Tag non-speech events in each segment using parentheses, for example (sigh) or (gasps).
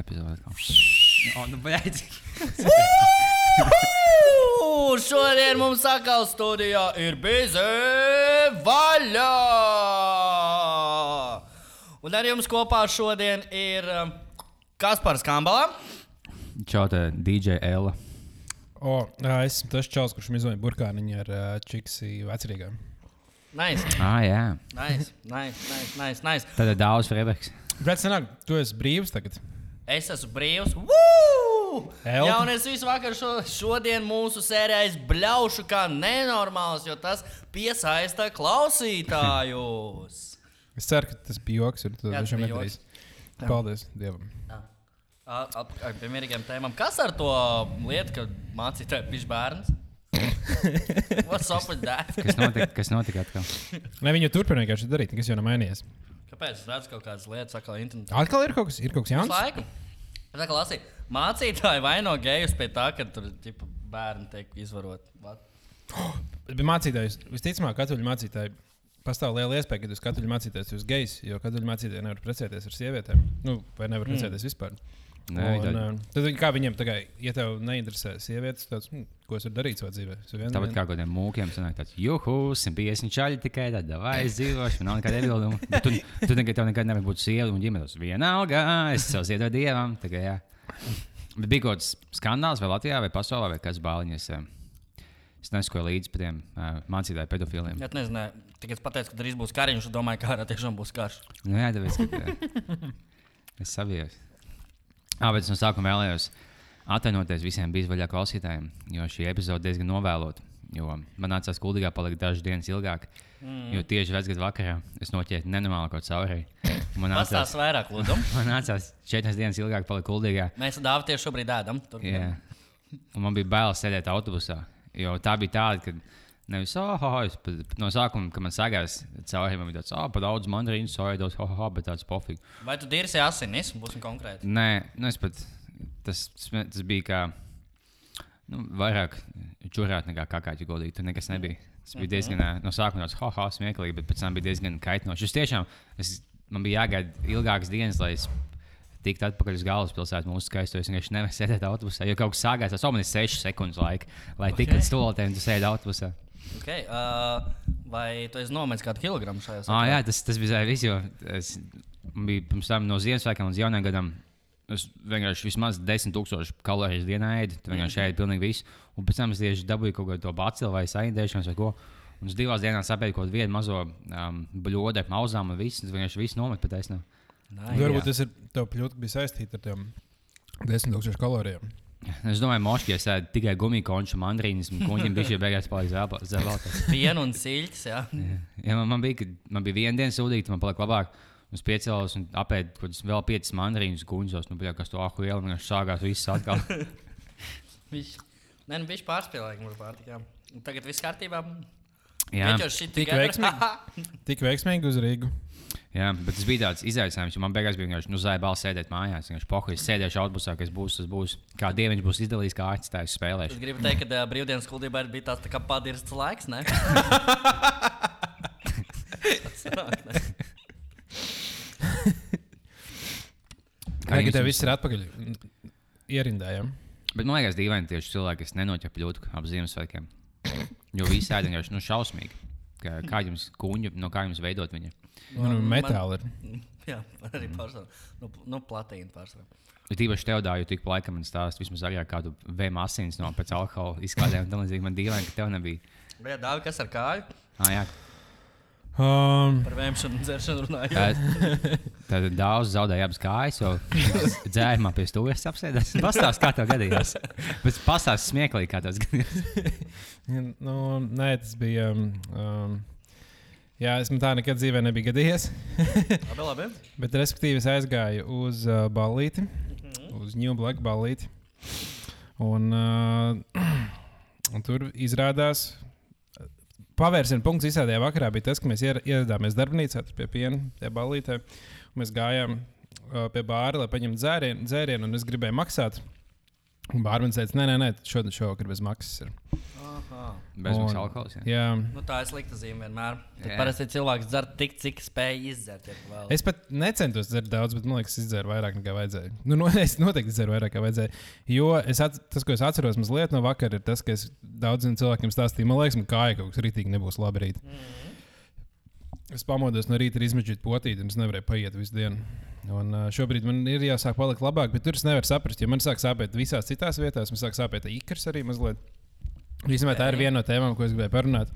epizode. O, nu, Šodien mums atkal studijā ir bizē vaļā! Un ar jums kopā šodien ir Kaspars Kambala. Čau, te DJ Ella. O, ā, es esmu tas čels, kurš izvēlējās burkāniņu ar uh, čiksi vecrīgām. Nice, Ah, jā. nice, nice, nice, nice, nice. Tad ir daudz Freibergs. Bet, senāk, tu esi brīvs tagad. Es esmu brīvs. Jā, un es visu vakaru šo, šodien mūsu sērijā bļaušu kā nenormāls, jo tas piesaista klausītājus. Es ceru, ka tas bija joks, Jā, tas bija nedarīsi. Paldies Dievam. Ar pie mierīgiem tēmām. Kas ar to lietu, ka mācītāji bija bērns? (laughs) What's up with that? Kas notika, kas notika atkal? Ne, viņi turpina vienkārši darīt, nekas jau nav mainījies. Kāpēc es redzu kaut kādas lietas, atkal internetā? Atkal ir kaut kas, ir kaut kas jauns. laiku. Tā kā lasīju, mācītāji vaino gejus pie tā, ka tur ģipa, bērni tiek izvarot. What? (gasps) Bet mācītājs, visticamāk, katoļu mācītāji pastāv liela iespēja, ka tas katoļu mācītājs ir gejs, jo katoļu mācītāji nevar precēties ar sievietēm. Nu, vai nevar precēties mm. vispār. Nē, un, uh, tad, viņi- kā viņiem tagad, ja tev neinteresē sievietes, tad, hm, ko es varu darīt savā dzīvē? Vien- Tāpat kā kādiem mūkiem, sanāk tāds, juhu, 150 čaļi tikai tāda, vai es dzīvošu, nav nekāda iebilduma. (laughs) Tu, tu nekad, tev nekad nevar būt sieva un ģimenes. Vienalga, es sev ziedoju dievam. Kā, jā. Bet bija kaut kāds skandāls vai Latvijā, vai pasaulē, vai kas bāliņas. eh, Es nesakoju līdzi tiem uh, mācītāju pedofiliem. Ja tu nezināji, tikai es pateicu, ka drīz būs kariņš, un domāju, ka ārā tiešām būs karš. Nu, jā, tāpēc, ka, jā. es saprotu. Es no sākuma vēlējos atvainoties visiem bezvaļā klausītājiem, jo šī epizode diezgan novēlota. Jo man nācās kuldīgā palikt dažas dienas ilgāk, mm. jo tieši vecgadu vakarā es noķēru nenormālu kaut caurēju. Man nācās, vairāk, lūdzu. (laughs) man nācās četras dienas ilgāk palikt kuldīgā. Mēs Dāvidu tieši šobrīd ēdam. Jā. Un man bija bail sēdēt autobusā, jo tā bija tāda, ka nevis oh, oh, es, pat- no sākuma, kad man sagājās man bija tāds, ah, oh, pa daudz mandarīnu, sojas, oh, oh, bet tāds pofīgi. Vai tu dirsi asinis? Būsim konkrēti. Nē, nu es pat. Tas, tas bija kā. Nu, vairāk čurāt nekā kakāķi godīgi. Tur nekas nebija. Tas bija diezgan ā, no sākuma tāds ha, ha, smieklīgi, bet pēc tam bija diezgan kaitinoši. Es tiešām, es, man bija jāgaida ilgākas dienas, lai es tiktu atpakaļ uz galvaspilsētu mūsu skaisto. Es vienkārši nevaru sēdēt autobusā, jo kaut kas sākās. Ir 6 sekundes laika, lai okay. tiktu līdz stolotēm, tu sēdi autobusā. Okay, uh, vai tu esi nometis kādu kilogramu šajā Ah, jā, tas, tas bija viss, jo es bija pirms tam no Ziemassvētkiem līdz jaunajam gadam. Es vienkārši vismaz 10,000 kalorijas dienā ēdu. Tur vienkārši ēdu pilnīgi visu. Un pēc tam es tieši dabūju kaut kādu to bacilu vai saindēšanos vai ko. Un es divās dienās apēdu kaut kādu mazo um, bludu mauzām un visu. Es vienkārši visu nometu pat. Nu. Nē, Varbūt tas ir tev ļoti bija saistīts ar tiem 10,000 kalorijām. Es domāju, moški, ja es ēdu tikai gumiju konču, mandrīnas, un kuņģim bija šī beigās palika zelta. (laughs) Pienu un siļķis. Jā. Ja man, man, bija, kad man bija viena diena sūdīta, man palika labāk. Es piecēlos un apēdu kaut kādus vēl piecas mandarīnus guņos. Nu, bija kas to ahu ielu, vienkārši sākās viss atkal. (laughs) Viņš, nē, nu, viņš pārspīlēja mūsu pārtikā. Un Tagad viss kārtībā. Jā. Tik veiksmīgi. (laughs) Tik veiksmīgi uz Rīgu. Jā, bet tas bija tāds izaicinājums, jo man beigās bija vienkārši nu, balss sēdēt mājās. Viņš pohu, es sēdēšu autobusā, kas būs, tas būs. Kā dieviņš būs izdalījis, kā aizstājis Es spēlēšu. gribu teikt, ka uh, brīvdienas skuldībā bija tāds tā kā padirsts laiks. Sanāk? Kā jums tev viss ir atpakaļ ierindējām? Bet man liekas, dīvaini tieši cilvēki, kas nenoķer ļūtu ap Ziemassvētkiem. Jo visi ēd vienkārši nu, šausmīgi. Kā, kā jums kuņģi, no kā jums veidot viņu? Man Man- metāli ir. (laughs) Jā, arī pārsvarā. Nu, nu platīna pārsvarā. Ir īpaši tev dāvā, jo tik pa laikam man stāsta vismaz arī ar kādu vēmu asins no pēc alkohola izklādēm. tam līdzīgi. Man dīvaini, ka tev nebija. Jā, Dāvi, kas ar kāju? Ah, jā, Um, Par vēmšanu un dzeršanu runājot. (laughs) Tad daudz zaudēja abas kājas, jo (laughs) dzērumā pie stūres apsēdās. (laughs) Pastāst, kā tev gadījās. Bet pastāst smieklīgi, kā tas gadījās. (laughs) nu, nē, tas bija. Um, um, jā, es man tā nekad dzīvē nebija gadījies. Labi, labi. Bet, respektīvi, es aizgāju uz uh, ballīti, uz New Black ballīti. Un, uh, (clears throat) un tur izrādās, pavērsienu punkts visādajā vakarā bija tas, ka mēs ier- ieradāmies darbnīcā pie piena, pie ballītē. un Mēs gājām uh, pie bāra, lai paņemtu dzērienu, dzērienu, un es gribēju maksāt. Un bārmenis teica, nē, nē, nē šodien šovakar bez maksas. Ir. Aha. Bezmaksas alkohols. Jā. Jā. Nu, tā ir slikta zīme vienmēr. Tad Jā. parasti cilvēks dzer tik, cik spēj izdzert. Ja. Es pat necentos dzert daudz, bet man liekas, es izdzēru vairāk nekā vajadzēja. Nu, no, (laughs) es noteikti izdzēru vairāk nekā vajadzēja. Jo es at, tas, ko es atceros mazliet no vakara, ir tas, ka es daudziem cilvēkiem stāstīju, man liekas, man kāja kaut kas rītīgi nebūs labi rīt. Es pamodos no rīta ar izmežģītu potīti, un es nevarēju paiet visu dienu. Un, šobrīd man ir jāsāk palikt labāk, bet tur es nevaru saprast, jo man sāk sāpēt visās citās vietās. Man sāk sāpēt ikrs arī mazliet. Īstenībā tā ir viena no tēmām, ko es gribēju parunāt.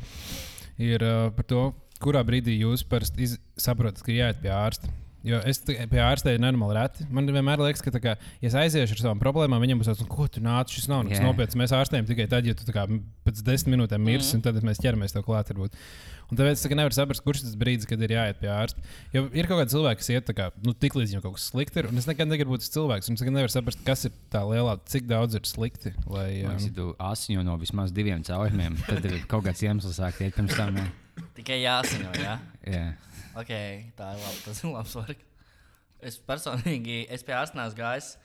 Ir uh, par to, kurā brīdī jūs iz- saprotat, ka jāiet pie ārsta. Jo es pie ārsta ir normāli reti. Man vienmēr liekas, ka, tā kā, ja es aiziešu ar savām problēmām, viņam būs tāds, "Nu, ko tu nāc, šis nav Jā. nopietns. Mēs ārstējam tikai tad, ja tu tā kā, pēc desmit minūtēm mirsi, mm -hmm. un tad mēs ķeramies tev klāt. Varbūt. Un tāpēc es nevaru saprast, kurš tas brīdis, kad ir jāiet pie ārsta. Jo ir kaut kādi cilvēki, kas iet tā kā, nu, tik līdz viņam kaut kas slikti ir. Un es nekad negribu būt tas cilvēks. Un es nekad nevaru saprast, kas ir tā lielā, cik daudz ir slikti. Lai, um, Ja tu asiņo no vismaz diviem caurumiem, tad ir kaut kāds iemesls sākt iet pirms tam. Tikai jāsaņem, jā. Jā. Okay, tā ir labi. Tas ir labs variants. Es personīgi, es pie ārsta neesmu gājis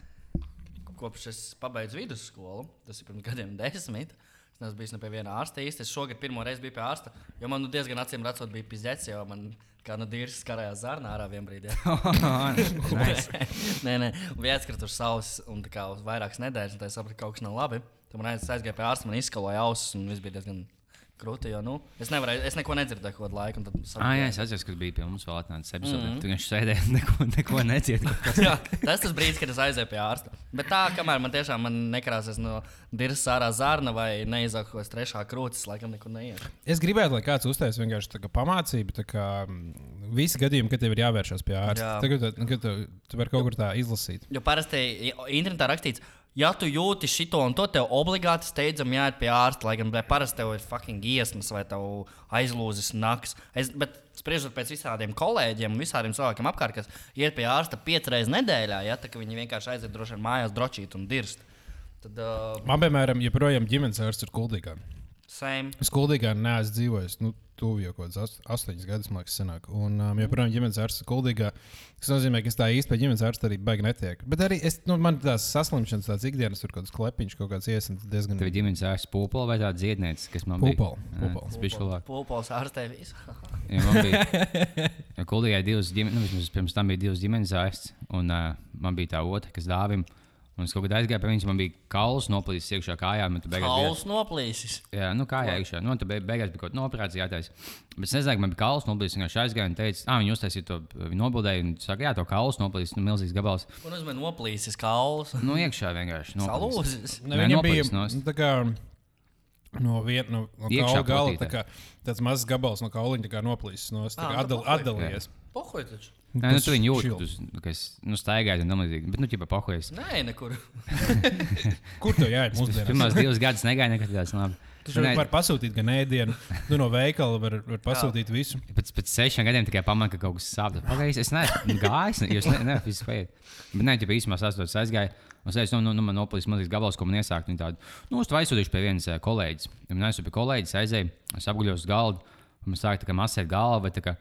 kopš es pabeidzu vidusskolu. Tas ir pirms gadiem desmit. Es neesmu bijis ne pie viena ārsta īsti. Es šogad pirmo reizi biju pie ārsta, jo man nu, diezgan acīm redzot bija pizdzēts, jo man kā no dīrs karājās zarnā ārā vienā brīdī. (laughs) nice. (laughs) nē, nē, atskrits uz saules un tā kā uz vairākas nedēļas, un tā sapratu, ka kaut kas nav labi. Tad man aiz- aizgāja pie ārsta, man izskaloja ausis, un viss bija diezgan krūti. Jo, nu, es, nevarēju, es neko nedzirdēju kaut kādu laiku. un tad Ah, jā, es atceros, ka bija pie mums vēl atnācis epizode. Mm -hmm. Tu vienkārši sēdēji, neko, neko necieti. (laughs) Jā, tas tas brīdis, kad es aizēju pie ārsta. Bet tā, kamēr man tiešām man nekrāsas no dirza ārā zārna vai kāds trešā krūtis, laikam nekur neiet. Es gribētu, lai kāds uztaisītu vienkārši tā kā pamācību, tā kā mm, visi gadījumi, kad tev ir jāvēršas pie ārsta. Jā. Tagad, tu- tu, tu vari kaut kur tā izlasīt. Jo parasti internetā rakstīts, ja tu jūti šito un to, tev obligāti steidzami jāiet pie ārsta. Lai gan parasti tev ir fucking iesmas vai aizlūzis naktis. Bet spriežot pēc visādiem kolēģiem un visādiem cilvēkiem apkārt, kas iet pie ārsta piecas reizes nedēļā, ja tā, viņi vienkārši aiziet droši vien mājās drošīt un dirst. Tad, uh, Man, piemēram, joprojām ģimenes ārsts ir kuldīgā. Same. Es kuldīgā neesmu dzīvojis. Nu, Tuvu jau kaut kāds astoņus gadus, man liekas, senāk. Un um, joprojām ģimenes ārsts ir kuldīgā. Tas nozīmē, ka es tā īsti pie ģimenes ārsta arī baigi netieku. Bet arī es, nu, man tās saslimšanas, tāds ikdienas, tur kaut kāds klepiņš, kaut kāds iesnas diezgan. Tev ir ģimenes ārsts pūpola vai tāda dziedniece, kas man Pūpola, bija. pūpola. Šulāk. Pūpols ārstē visu. (laughs) Ja man bija (laughs) kuldīgai divas ģimenes, nu, vismaz pirms tam bija divas ģimenes ārsts, un uh, man bija tā otra, kas dāvim. Un es kaut kad aizgāju pie viņas, man bija kauls noplīsis iekšā kājā. Kauls noplīsis. Jā, nu kā iekšā. Nu, tad beig- beigās bija kaut kāda operācija jātaisa. Bet es nezināju, ka man bija kauls noplīsis. Viņš aizgāja un teica, ah, viņi uztaisīja to, nobildēja. Un saka, jā, to kauls noplīsis, nu, milzīgs gabals. Un es man noplīsis kauls. Nu, iekšā vienkārši. Salūzis. Ne, viņam bija nost. nu, tā kā no viena no, no kaula gala. tā kā Tāds mazs gabals no kauliņa tā kā noplīsis. No, tā Ā, kā nu, atdal, pohoj. atdalījies. Pohoj taču. Nē, nu, tu viņu jūti, tu, ka es nu, staigāju un tam līdzīgi. Bet, nu, ķipa, pahojas. Nē, nekur. (laughs) Kur tu jāiet? Pirmās divas gadus negāju nekad tāds labi. Tu jau vari pasūtīt gan ēdienu, nu, no veikala var, var pasūtīt visu. Pēc, pēc sešiem gadiem tikai pamanu, ka kaut kas sāp. Pagaidzi, es neesmu gājis, ne- jūs neesat visu spējis. Bet nē, ja īstenībā sastāvdaļas aizgāja. Un es teicu, nu, nu, man noplīs mazliet gabals, ko man iesākt. Viņa tāda, nu, es aizsūtīšu pie vienas eh, kolēģis. Un es pie kolēģis aizēju, es apguļos uz galda, un man sāka tā kā masēt galvu, vai tā kā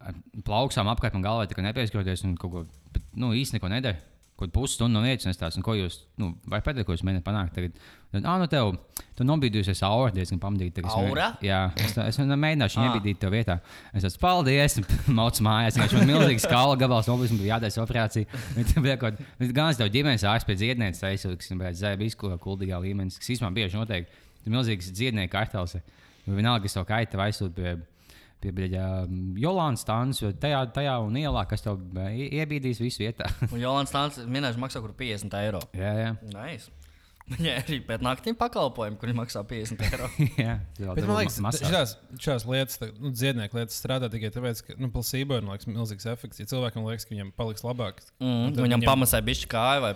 ar plauksām apkārt man galvā, kā nepieskaroties un kaut ko, bet, nu, īsti neko nedara. Kaut pusstundu no vietas, un es tāds, nu, ko jūs, nu, vai pēdējais, ko jūs mēģināt panākt tagad? Tad, ah, nu, tev, tu nobīdījusies aura diezgan pamatīgi. tagad es Aura? Jā, es, tā- es mēģināšu Ah. iebīdīt tev vietā. Es teicu, paldies, (laughs) maucu mājās. Viņš man milzīgs skala gabals, nobīdījis, man bija jātaisa operācija. Viņa bija kaut kāda, gan es tev ģimenes ārsts pēc dziednieces kas bija zēba izkula kuldīgā līmenī, kas īstenībā bieži notiek. Tas milzīgs dziednieku kartels. Jo vienalga, kas tev kaita vai aizsūt pie, pie Bļaģa, Jolānas stāns, jo tajā, tajā un ielā, kas tev iebīdīs visu vietā. (laughs) Un Jolants Stāns minēšu maksā kur 50 eiro. jā, jā. Nice. Viņai arī pēc naktīm pakalpojumi, kuri maksā 50 eiro. (laughs) jā. Bet man liekas, šās, šās lietas, nu, dziednieku lietas strādā tikai tāpēc, ka nu, plasībā ir liekas, milzīgs efekts. Ja cilvēkam liekas, ka viņam paliks labāk, Mm, tad viņam pamasē bišķi kāju vai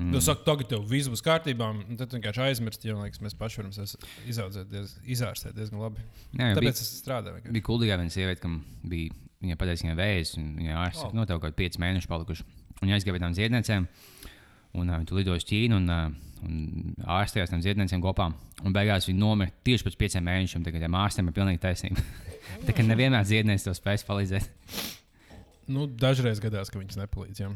Mm. Tu saki, tagad tev viss būs kārtībā, un tad vienkārši aizmirst, jo liekas, mēs paši varam sevi izaudzēt, diez, izārstēt diezgan labi. Jā, bija- Tāpēc es strādāju. vienkārši. Bija kuldīgā viena sieviete, kam bija viņa pateicis, ka viņai vējas, un viņa ārsts Oh. no tev kaut kādi pieci mēneši palikuši. Un viņa aizgāja pie tām ziedniecēm, un uh, viņa lidoja uz Ķīnu, un, uh, un ārstējās tam ziedniecēm kopā. Un beigās viņa nomira tieši pēc pieciem mēnešiem. Tagad tiem ārstiem ir pilnīgi taisnība. (laughs) Tā kā nevienmēr ziednieks to spēs palīdzēt. Nu, dažreiz gadās, ka viņas nepalīdz. Jā.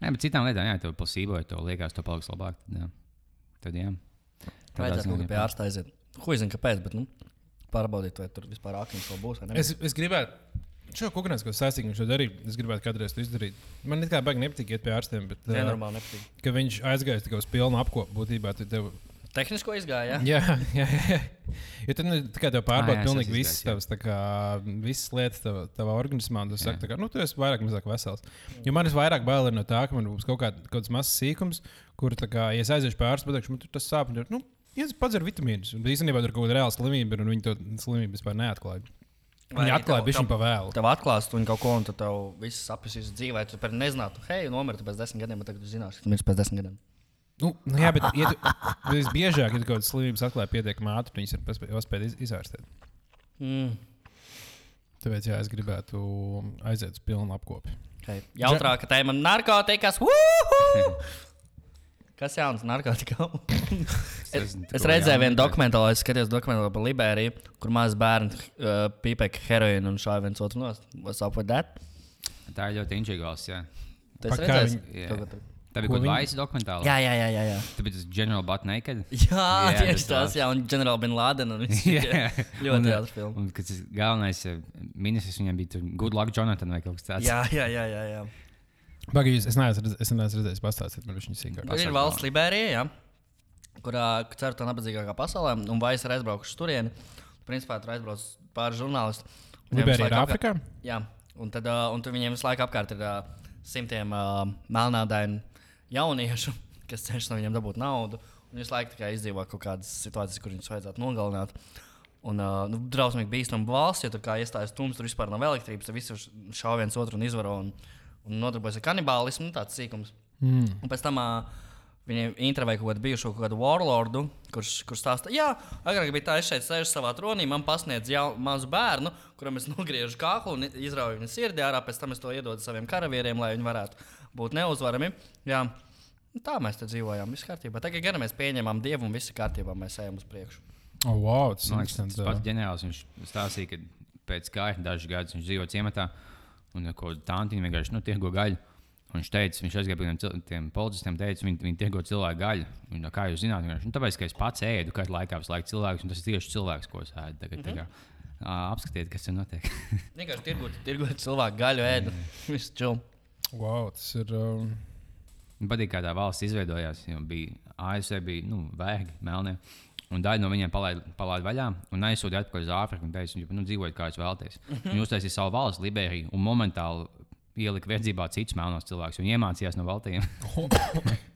Nē, bet citām lietām, ja tev plasīvo, ja tev liekas, to paliks labāk, tad jā. Tad, jā. Vajadzētu kaut kā pie ārsta aiziet. Huizina, kāpēc, bet nu, pārbaudīt, vai tur vispār akmeņš vēl būs. Es, es gribētu. Šo kukurūzu, ko sāstīgi viņš to darīja, es gribētu kādreiz to izdarīt. Man it kā baigi nepatīk iet pie ārstiem, bet ā, Nenormāli nepatīk. ka viņš aizgāja tikai uz pilnu apkopu būtībā. tad Tev, Tehnisko izgāja, jā? (laughs) jā, jā. Jo tad nu, tā kā tev pārbauda pilnīgi visas tavas, kā, visas lietas tavā, tavā organismā. un Tu saki, kā, nu, tu esi vairāk vai mazāk vesels. Jo man ir vairāk bail no tā, ka man būs kaut, kād, kaut kāds mazs sīkums, kur, tā kā, ja es aiziešu pie ārsta, pateikšu, man tur tas sāp. Nu, Ja es padzeru vitamīnus, un īstenībā tur kaut kāda reāla slimība ir, un viņi to slimību vispār neatklāja. Vai Viņi arī atklāja tev- bišķiņu tev- pa vēlu. Tev atklāst un kaut ko, un tad tev viss sapnis dzīvē. Tu pat nezinātu, hei, nomirt pēc desmit gadiem, bet tagad tu zināsi, ka tu mirsi pēc desmit gadiem. Nu, nu, jā, bet ja tu, visbiežāk, kad kaut kādas slimības atklāja pietiekami ātri, viņas ir paspē- jau spēj iz, izārstēt. Mm. Tāpēc, jā, es gribētu aiziet uz pilnu apkopi. Okay. Jautrāka tēma - narkotikas. Kas jauns narkotikām? (laughs) es, es redzēju vienu dokumentālu, es skatījos dokumentālu par Liberiju, kur mazs bērns uh, pīpēja heroīnu un šāva viens otru nost. What's up with that? Tā ir ļoti inčīgāls. Jā. Kā redzējis? viņi- Jā. Tā bija kaut kāda vaisa dokumentāla. Jā, jā, jā, jā. jā. Tāpēc tas General Butt Naked. Jā, Jā, tieši tas jā, un General Bin Laden. Un (laughs) viss. Jā. ļoti Un, jauks filmas. Un kas tas galvenais eh, ministrs viņam bija tur Good Luck Jonathan vai kaut kas tāds. Jā, jā, jā. jā, jā. Pagaidzi, es neesmu redz- es neesmu redzējis, pastāstīt man viņa sīkāk. Tur ir valsts Liberija, jā, kurā cer tā nabadzīgākā pasaulē, un vai es ir aizbraukuši turieni. Principā tur aizbrauc pāri žurnālisti. Liberija ir Āfrikā? Jā, un, tad, uh, un tur viņiem visu laiku apkārt ir uh, simtiem uh, melnādainu jauniešu, (laughs) kas cenšas no viņiem dabūt naudu. Un visu laiku tikai izdzīvo kaut kādas situācijas, kur viņus vajadzētu nogalināt. Un uh, nu, drausmīgi bīstama valsts, jo tur kā iestājas tums, tur vispār nav elektrības, tur visi šauj viens otru un izvaro un, un nodarbojas ar kanibālismu. Nu, tāds sīkums. Mm. Un pēc tam uh, viņi intervēja kaut kādu bijušo kaut kādu warlordu, kurš, kurš stāsta, jā, agrāk bija tā, es šeit sēžu savā tronī, man pasniedz jau mazu bērnu, kuram es nogriežu kāklu un izrauju viņa sirdī ārā, pēc tam es to iedodu saviem karavīriem, lai viņi varētu būt neuzvarami. Jā. Nu, Tā mēs te dzīvojām, viss kārtībā. Tagad gan mēs pieņemam dievu un viss kārtībā, mēs ejam uz priekšu. Oh, wow, tas ir Man liekas, tas interesanti. pats ģenerālis. Viņš stāstīja, ka pēc kāda dažus gadus viņš dzīvo ciematā un ko tāntiņu vienkārši nu, tirgo gaļu. Un viņš teica, viņš aizgāja pie tiem tiem policistiem, teica, viņi, viņi tirgo cilvēku gaļu. Un, kā jūs zināt, viņš, nu, tāpēc, ka es pats ēdu kādu laikā, visu laiku cilvēks, un tas ir tieši cilvēks, ko es ēdu. Tagad, mm -hmm. tā kā, ā, apskatiet, kas tur notiek. (laughs) Vienkārši tirgot, cilvēku gaļu, ēdu. Viss čil. Wow, tas ir. Um, Man patīk, kā tā valsts izveidojās. Bija ASV, bija nu, vēgi, melnie. Un daļa no viņiem palaida palaid vaļā un aizsūtīja atpakaļ uz Āfriku. Un teica, nu, dzīvojiet, kā jūs vēlaties. (laughs) Viņi uztaisīja savu valsts, Liberiju, un momentāli ielika verdzībā citus melnos cilvēkus. Viņi iemācījās no valstīm. (laughs)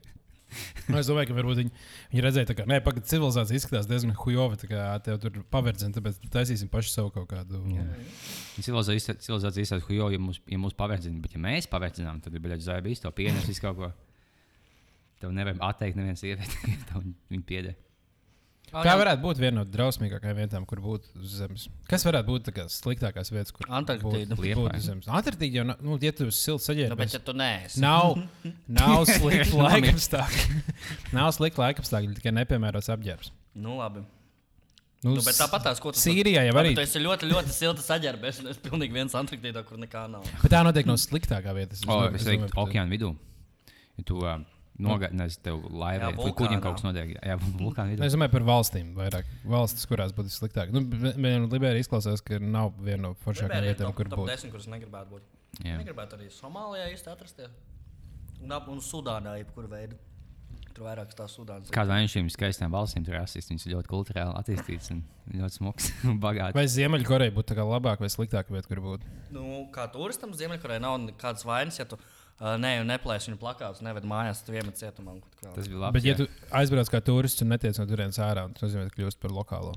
(laughs) es domāju, ka varbūt viņi, viņi redzēja, ka pagaidi civilizācija izskatās diezgan hujova. Tā kā tev tur paverdzina, tāpēc taisīsim paši savu kaut kādu. Civilizācija ka, jo, ja mūs, ja mūs pavērdzina, bet ja mēs pavērzinām, tad ir biļets zvaigznes, to pienes visu kaut ko. Tev nevar atteikt neviens sievieti, (laughs) ja viņa pieder. Tā varētu būt viena no drausmīgākajām vietām, kur būt uz Zemes. Kas varētu būt tā kā sliktākās vietas, kur Antarktīda. būt, būt uz Zemes? Antarktīda jau, nu, ja tu esi silts Nu, bet saģērbies, ja tu neesi. nav, (laughs) nav slikti laikapstākļi. (laughs) nav slikti laikapstākļi, tikai nepiemērots apģērbs. Nu, labi. Nu, Nu, bet tāpat tās, ko tu Sīrijā jau arī. Tu esi ļoti, ļoti silta saģērbies, un es pilnīgi viens Antarktīdā, kur nekā nav. Bet tā noteikti nav sliktākā vieta. O, es teiktu, okeāna vidū. Ja tu uh, nogaidīsi, tev laivā kuģim vulkānā. kaut kas notiek. Jā, (laughs) vulkāna vidū. Es domāju par valstīm vairāk. Valstis, kurās būtu sliktāk. Nu, Vienā Liberijā izklausās, ka nav viena no foršākajām vietām, kur būt. Desmit, kuras negribētu būt. Jā. Negribētu arī Somālijā īsti atrasties. Un, un Sudānā, jebkur veidā. Tur vairāk stāv Sudānas. Kāda no šīm skaistām valstīm tur rasīs? Viņas ir ļoti kultūrāli attīstītas un ļoti smukas (laughs) un bagātas. Vai Ziemeļkoreja būtu tā kā labāka vai sliktāka vieta, kur būt? Nu, kā turistam Ziemeļkorejā nav nekādas vainas, ja tu uh, ne, neplēsi viņu plakātus, neved mājās, tad iemet cietumā. un. Tas bija labi. Bet, ja tu aizbrauc kā turists un netiec no turienes ārā, tas nozīmē, ka kļūst par lokālo.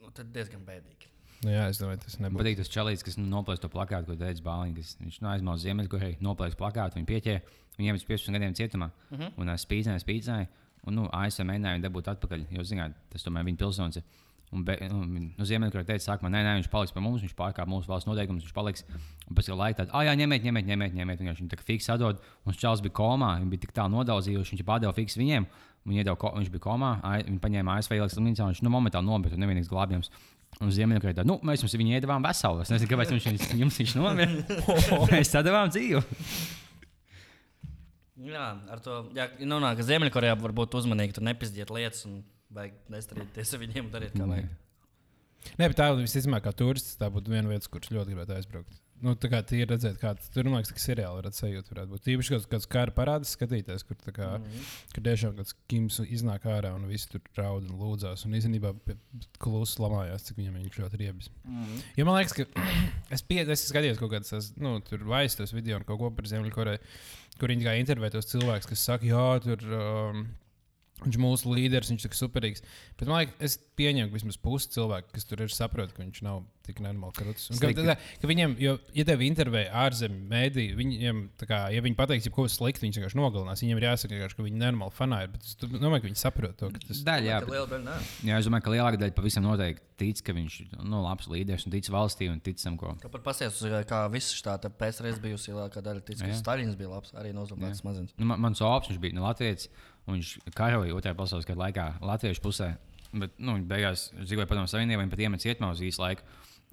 Nu, tad diezgan bēdīgi. Nu, jā, es domāju, tas Man nebūtu. patīk tas čalīts, kas nu, noplēs to plakātu, ko teica Bāliņš. Viņš nu, aizmauca Ziemeļkoreju, noplēs plakātu, viņa pieķēra. Viņa iemet 15 gadiem cietumā uh -huh. un spīdzināja, spīdzināja. Un nu, ASV mēģināja viņu dabūt atpakaļ, jo, zināt, tas tomēr viņa pilsonis. ir. Un, be, viņa- nu, Ziemeļkoreja teica, sākumā, nē, nē, viņš paliks pie mums, viņš pārkāpj mūsu valsts noteikumus, viņš paliks. Un pēc laika tāda, ah, jā, ņemiet, ņemiet, ņemiet, ņemiet. Vienkārši Viņi tā kā fiks atdod, un Čāls bija komā, viņi bija tik tālu nodauzījuši, viņš pārdeva fiks viņiem. Viņi iedeva, ko, viņš bija komā, viņi paņēma ASV ieliks slimnīcā, un viņš nu, momentāli nomira, un nevienīgs glābjams. Un Ziemeļkoreja tāda, nu, mēs jums viņu iedavām veselu. Es nezinu, kāpēc viņš jums- jums viņš nomira. (laughs) mēs sadavām dzīvi. Jā, ar to, ja nonāk Ziemeļkorejā, var būt uzmanīgi, tur nepizdiet lietas un Vajag nestrīdēties ar viņiem un darīt, kā vajag. Nē, bet tā visticamāk, kā turists, tā būtu viena vieta, kurš ļoti gribētu aizbraukt. Nu, tā kā tie ir redzēt, kā tur man liekas, ka seriāli varētu sajūt. Varētu būt īpaši kaut kāds kara parādis, skatīties, kur, tā kā, mm -hmm. kur tiešām kāds kims iznāk ārā un visi tur raud un lūdzās. Un īstenībā klusi lamājās, cik viņam viņš ļoti riebis. Mm -hmm. Jo man liekas, ka (clears throat) es, pie, es skatījos kaut kādas nu, vaistos video un kaut ko par Ziemeļkoreju, kur viņi kā intervē tos cilvēkus, kas saka, jā, tur. Um, Viņš ir mūsu līderis, viņš ir superīgs. Bet man liekas, es pieņemu, ka vismaz pusi cilvēku, kas tur ir, saprot, ka viņš nav tik nenormāli krūtis. Ka, tā, ka viņiem, jo, ja tev intervēja ārzemju mēdī, viņiem, kā, ja viņi pateiks, ka kaut kas slikts, viņš vienkārši nogalinās. Viņiem ir jāsaka, ka viņi nenormāli fanāji. Bet es domāju, ka viņi saprot to. Tas... Daļa, jā, Liela daļa, nē. jā, es domāju, ka lielākā daļa pavisam noteikti tic, ka viņš ir nu, labs līderis un tic valstī un tic tam, ko. Tāpat pasies, kā viss šī PSRS bijusi lielākā daļa, tic, ka Jā. Stalins bija labs, arī nozagts smadzenes. Nu, man, mans opts bija no Latvijas. Un Viņš karoja otrajā pasaules kara laikā Latvijas pusē. Bet nu, viņš beigās dzīvoja padomu savienībā, viņa pat iemet cietumā uz īsu laiku.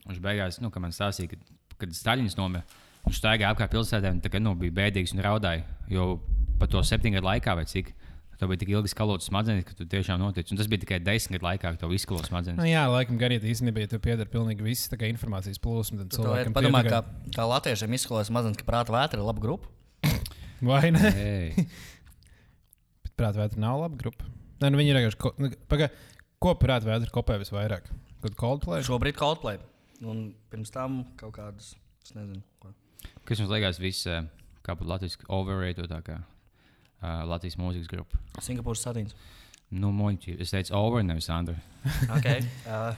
Viņš beigās, nu, kad man stāstīja, ka, kad Staļins nomira, viņš staigāja apkārt pilsētā un tā, kā, nu, bija bēdīgs un raudāja. Jo pa to septiņu gadu laikā, vai cik, tev bija tik ilgi skalots smadzenes, ka tu tiešām notic. Un tas bija tikai desmit gadu laikā, kad tev izskalo smadzenes. Nu, jā, laikam, gariet īstenībā, ja tu pieder pilnīgi viss tā kā informācijas plūsma, tad cilvēkam Padomā, kā, kā latviešiem izskolās smadzenes, ka prāta vētra ir laba grupa. Vai ne? (laughs) Bet prāta vētra nav laba grupa. Nē, nu viņi ir vienkārši. ko- nu, Paga, ko prāta vētra kopē visvairāk? Kad Coldplay? Šobrīd Coldplay. Un pirms tam kaut kādas, es nezinu, ko. Kas jums liekas, viss, eh, kā būtu Latvijas overrated, tā kā uh, Latvijas mūzikas grupa? Singapūras sadījums. Nu, moņķi, es teicu over, nevis under. (laughs) Okay. Uh,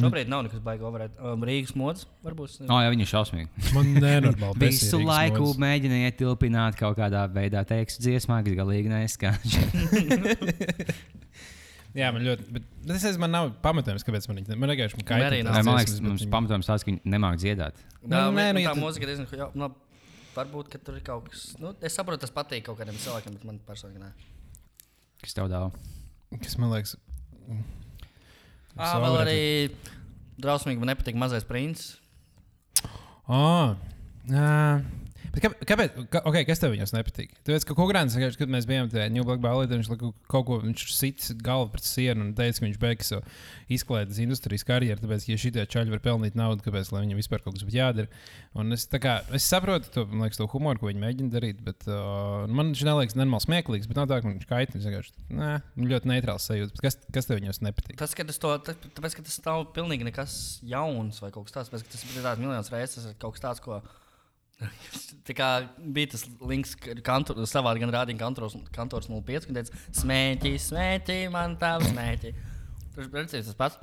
šobrīd nav nekas baigts overēt. Um, Rīgas mods varbūt. Oh, jā, viņi ir šausmīgi. Man (laughs) nenormāli. Visu laiku mods. mēģina ietilpināt kaut kādā veidā, tekstu dziesmā, kas galīgi neizskanēs. (laughs) Jā, man ļoti. Bet, es nezinu, man nav pamatojums, kāpēc man viņa. Man vienkārši Man arī nav. Man liekas, mums viņi- pamatojums tāds, ka viņi nemāk dziedāt. Jā, nē, nē, nu, tā tu- mūzika diezgan. Jā, nu, varbūt, ka tur ir kaut kas. Nu, es saprotu, tas patīk kaut kādiem cilvēkiem, bet man personīgi nē. Kas tev dāvā? Kas man liekas. Ah, vēl arī drausmīgi man nepatīk mazais princis. Oh, uh, kā, kāpēc? Kā, okay, kas tev viņos nepatīk? Tāpēc, ka Kungrāns, kad mēs bijām tajā New Black Ballet, viņš kaut ko, viņš sit galvu pret sienu un teica, ka viņš beigs savu izklaides industrijas karjeru. Tāpēc, ja šitie čaļi var pelnīt naudu, kāpēc viņam vispār kaut kas būtu jādara? Un es, kā, es saprotu to, liekas, to humoru, ko viņi mēģina darīt, bet uh, man viņš neliekas nenormāli smieklīgs, bet nav tā, ka viņš kaitina. Viņš nē, ļoti neitrāls sajūta. Bet Kas, kas tev viņos nepatīk? Tas, ka tas, to, tā- tāpēc, ka tas nav pilnīgi nekas jauns vai kaut kas tāds. Tāpēc, tas ir tāds miljonus reizes, tas ir kaut kas tāds, ko. (laughs) Tā kā bija tas links, kad savā gan rādīja kantors, kantors 05, kad teica, smēķi, smēķi, man tā smēķi. Tas precīzi tas pats.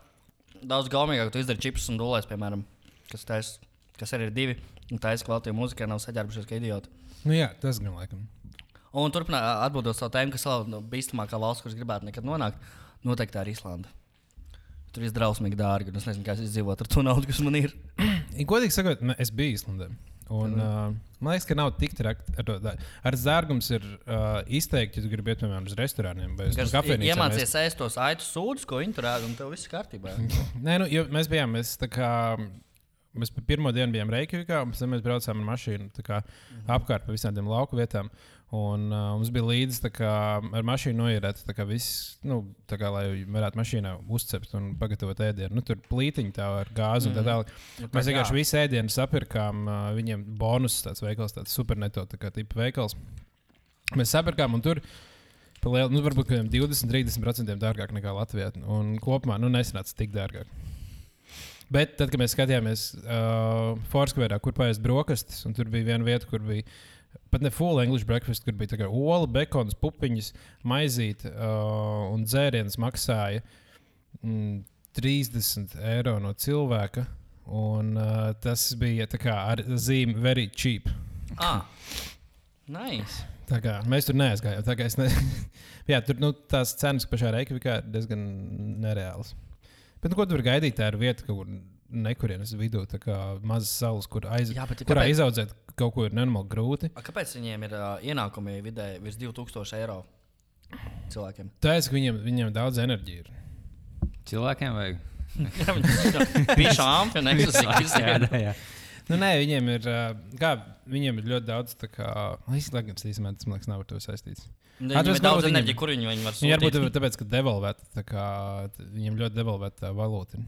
Daudz gaumīgāk, tu izdari čipsus un dūlēs, piemēram, kas, tais, kas arī ir divi. Un tā ir kvalitāte mūzikā, nav saģērbušies kā idioti. Nu, jā, tas gan laikam. Un turpināt atbildot savu tēmu, kas ir no bīstamākā valsts, kuras gribētu nekad nonākt, noteikti tā ir Islanda. Tur viss drausmīgi dārgi, un es nezinu, kā es izdzīvotu ar to naudu, kas man ir. (clears throat) Godīgi sakot, es biju Islandē. Un, uh, man liekas, ka nav tik traki. Ar, to ar zārgums ir uh, izteikti, ja tu gribi iet piemēram uz restorāniem vai uz kafejnīcām. iemācījies ēst tos aitu sūdus, ko viņi tur ēd, un tev viss ir kārtībā. (laughs) Nē, nu, mēs bijām. Mēs, kā, mēs pirmo dienu bijām Reikjavikā, un tam mēs braucām ar mašīnu tā kā, apkārt pa visām tām lauku vietām. Un, uh, mums bija līdzi kā, ar mašīnu noierēts, tā kā viss, nu, tā kā, lai varētu mašīnā uzcept un pagatavot ēdienu. Nu, tur plītiņi tā ar gāzi un tā tālāk. Nu, Mēs vienkārši visu ēdienu sapirkām. Uh, viņiem bonus tāds veikals, tāds superneto tā kā tipa veikals. Mēs sapirkām un tur. Lielu, nu, varbūt kaut kādiem 20, 30% dārgāk nekā Latvijā. Un kopumā nu, nesanāca tik dārgāk. Bet tad, kad mēs skatījāmies uh, Forskavērā, kur paiest brokastis, un tur bija viena vieta, kur bija pat ne full English breakfast, kur bija ola, bekons, pupiņas, maizīte uh, un dzēriens maksāja mm, 30 eiro no cilvēka. Un uh, tas bija kā ar zīmi very cheap. Ah, nice. Tā kā mēs tur neaizgājām. Ne... (laughs) Jā, tur nu, tās cenas pašā Reikjavikā ir diezgan nereālas. Bet nu, ko tu vari gaidīt? Tā ir vieta, kur nekurienes vidū, tā kā mazas salas, kur aiz... Jā, bet kurā kāpēc- izaudzēt kaut ko ir nenormāli grūti. A, Kāpēc viņiem ir uh, ienākumi vidēji virs 2000 eiro cilvēkiem? Tā ir, ka viņiem, viņiem daudz enerģijas ir. Cilvēkiem vajag. (laughs) Šādi, un (laughs) jā, jā, jā. Nu, nē, viņiem ir, kā, viņiem ir ļoti daudz. tā Kā, Īstenībā tas īstenībā, tas man liekas, nav ar to saistīts. Viņam tas ir daudz enerģijas, kur viņi, viņi var Viņi varbūt sūtīt. ir tāpēc, ka devalvēta, tā kā, viņiem ļoti devalvēta valūta. ir.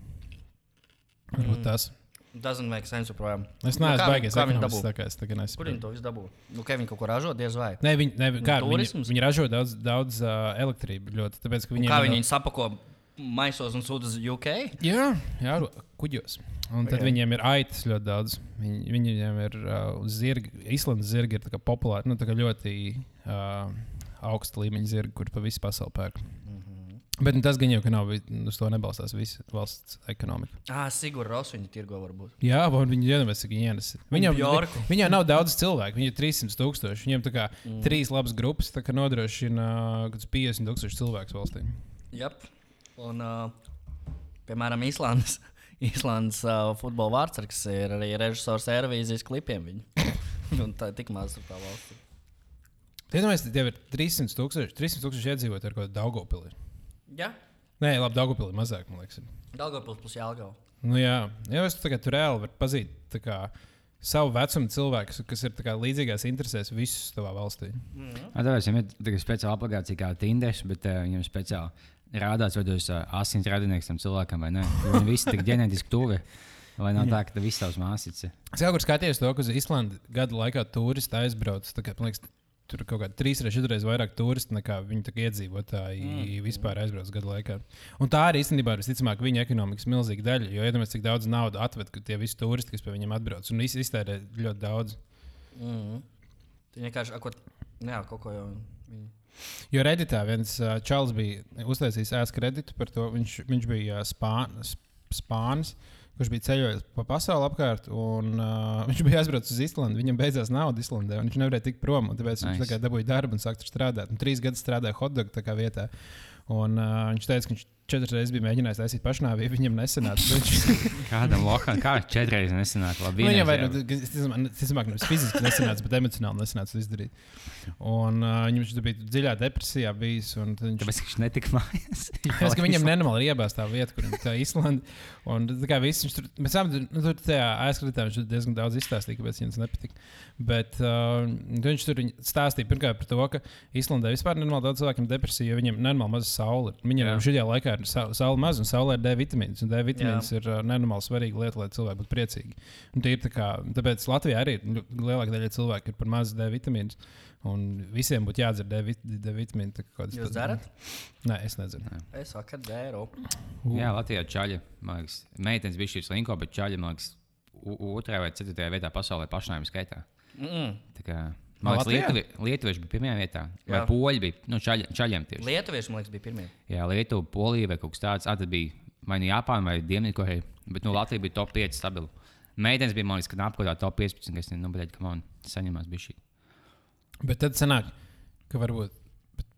Varbūt Mm. tas. Doesn't make sense joprojām. Es Nu, neesmu kā viņi- baigājis kā viņi ekonomists, dabū? tā kā es tagad neesmu. Kur viņi to visu dabū? Nu, ka viņi kaut ko ražo, diez vai. Nē, viņi, ne, kā, viņi, turisms? viņi ražo daudz, daudz uh, elektrības. Ļoti, tāpēc, viņiem Kā viņi viņu sapako maisos un sūta uz UK? Jā, jā kuģos. Un tad okay. viņiem ir aitas ļoti daudz. Viņi, viņiem ir uh, zirgi, Islandes zirgi ir kā populāri, nu, kā ļoti uh, augsta līmeņa zirgi, kur pa visu pasauli pērk. Bet nu, tas gan jau ka nav, uz to nebalstās visa valsts ekonomika. Ah, Ross viņi tirgo varbūt. Jā, un viņi iedomājas, cik viņi ienes. Viņam, viņam nav daudz cilvēku, viņiem ir 300 tūkstoši. Viņiem tā kā mm. trīs labas grupas nodrošina uh, 50 tūkstoši cilvēku valstī. Jep. Un, uh, piemēram, Īslandes, (laughs) Īslandes uh, futbola vārdsargs ir arī režisors Eirovīzijas klipiem. (laughs) Tā ir tik maz tā valsts. Iedomājieties, tev ir 300 tūkstoši, 300 tūkstoši iedzīvotāji ar kādu Daugopili. Jā, Nē, labi, Daugopili mazāk, man liekas. ir. Daugavpils plus Jālgava. Nu, jā, jau es tagad reāli varu pazīt kā, savu vecumu cilvēku, kas ir kā līdzīgās interesēs visus savā valstī. Tāpēc viņam ir tāda speciāla aplikācija kā Tinder, bet uh, viņam speciāli rādās, vai tu esi uh, asins radinieks tam cilvēkam vai nē. Viņi visi tik ģenētiski tuvi. Lai nav tā, ka tu visas tavs māsītes. ir. Es kaut kur skatījos to, ka uz Islandi gadu laikā turisti aizbrauc. tā Kā, man liekas, tur kaut kāda trīs vai četras vairāk turistu nekā viņu iedzīvotāji mm. vispār aizbrauc gadu laikā. Un tā arī īstenībā ir visticamāk viņa ekonomikas milzīga daļa. Jo iedomājieties, cik daudz naudas atved tie visi turisti, kas pie viņiem atbrauc. Un visi iztērē ļoti daudz. Mm. Viņi vienkārši kaut ko, jā, kaut ko jau. Viņi... Jo Redditā viens uh, čalis bija uztaisījis ēst kreditu par to. Viņš, viņš bija uh, spānis, spānis, kurš bija ceļojis pa pasauli apkārt. Un, uh, (laughs) viņš bija aizbraucis uz Islandu. Viņam beidzās nauda Islandē, un viņš nevarēja tikt prom. Tāpēc nice. viņš kā dabūja darbu un sāka strādāt. Un trīs gadus strādāja kā vietā. Un, uh, viņš teica, ka viņš četras reizes bija mēģinājis taisīt pašnāvību. Viņam nesanāca. (laughs) Viņš, Kādam lokam, kā četras nesenāk, labi. Nu, viņam vai nu, ticamāk, nevis fiziski nesanāca, bet emocionāli nesanāca to izdarīt. Un uh, viņš bija dziļā depresijā bijis. Viņš, Tāpēc, viņš netika mājās. (laughs) Es viņam nenormāli ir iebāzta tā vieta, kur tā Islanda. Un tā kā viss viņš tur, bet sam, nu, tur tajā aizskatījumā viņš diezgan daudz izstāstīja, kāpēc viņam tas nepatika. Bet uh, viņš tur stāstīja pirmkārt par to, ka Islandē vispār nenormāli daudz cilvēkiem depresija, jo viņiem nenormāli maz saule. Viņiem Jā. šajā laikā ir sa- saule maz un saulē ir D vitamīns. Un D vitamīns ir uh, nenormāli svarīga lieta, lai cilvēki būtu priecīgi. Un tie ir tā kā, tāpēc Latvijā arī lielākā daļa cilvēku ir par maz D vitamīnu. Un visiem būtu jādzer D, vit D vitamīnu. Jūs dzerat? Nē, es nedzeru. Es vakar dzēru. Jā, Latvijā čaļi, liekas, meitenes bija šīs linko, bet čaļi, man liekas, otrajā vai ceturtajā vietā pasaulē pašnāvības skaitā. Mm -mm. Man liekas? Lietuvi, Lietuvieši bija pirmajā vietā. Vai Jā. poļi bija, nu, čaļi, čaļiem tieši. Lietuvieši, man liekas, bija pirmie. Jā, Lietuva, Polija vai kaut kas tāds. Tad bija vai nu Japāna vai Dienvidkoreja. Bet nu, Latvija bija top 5 stabili. Meitenes bija, man liekas, ka apkārt top 15, kas nu, bet, ka man saņemās bija šī. Bet tad sanāk, ka varbūt.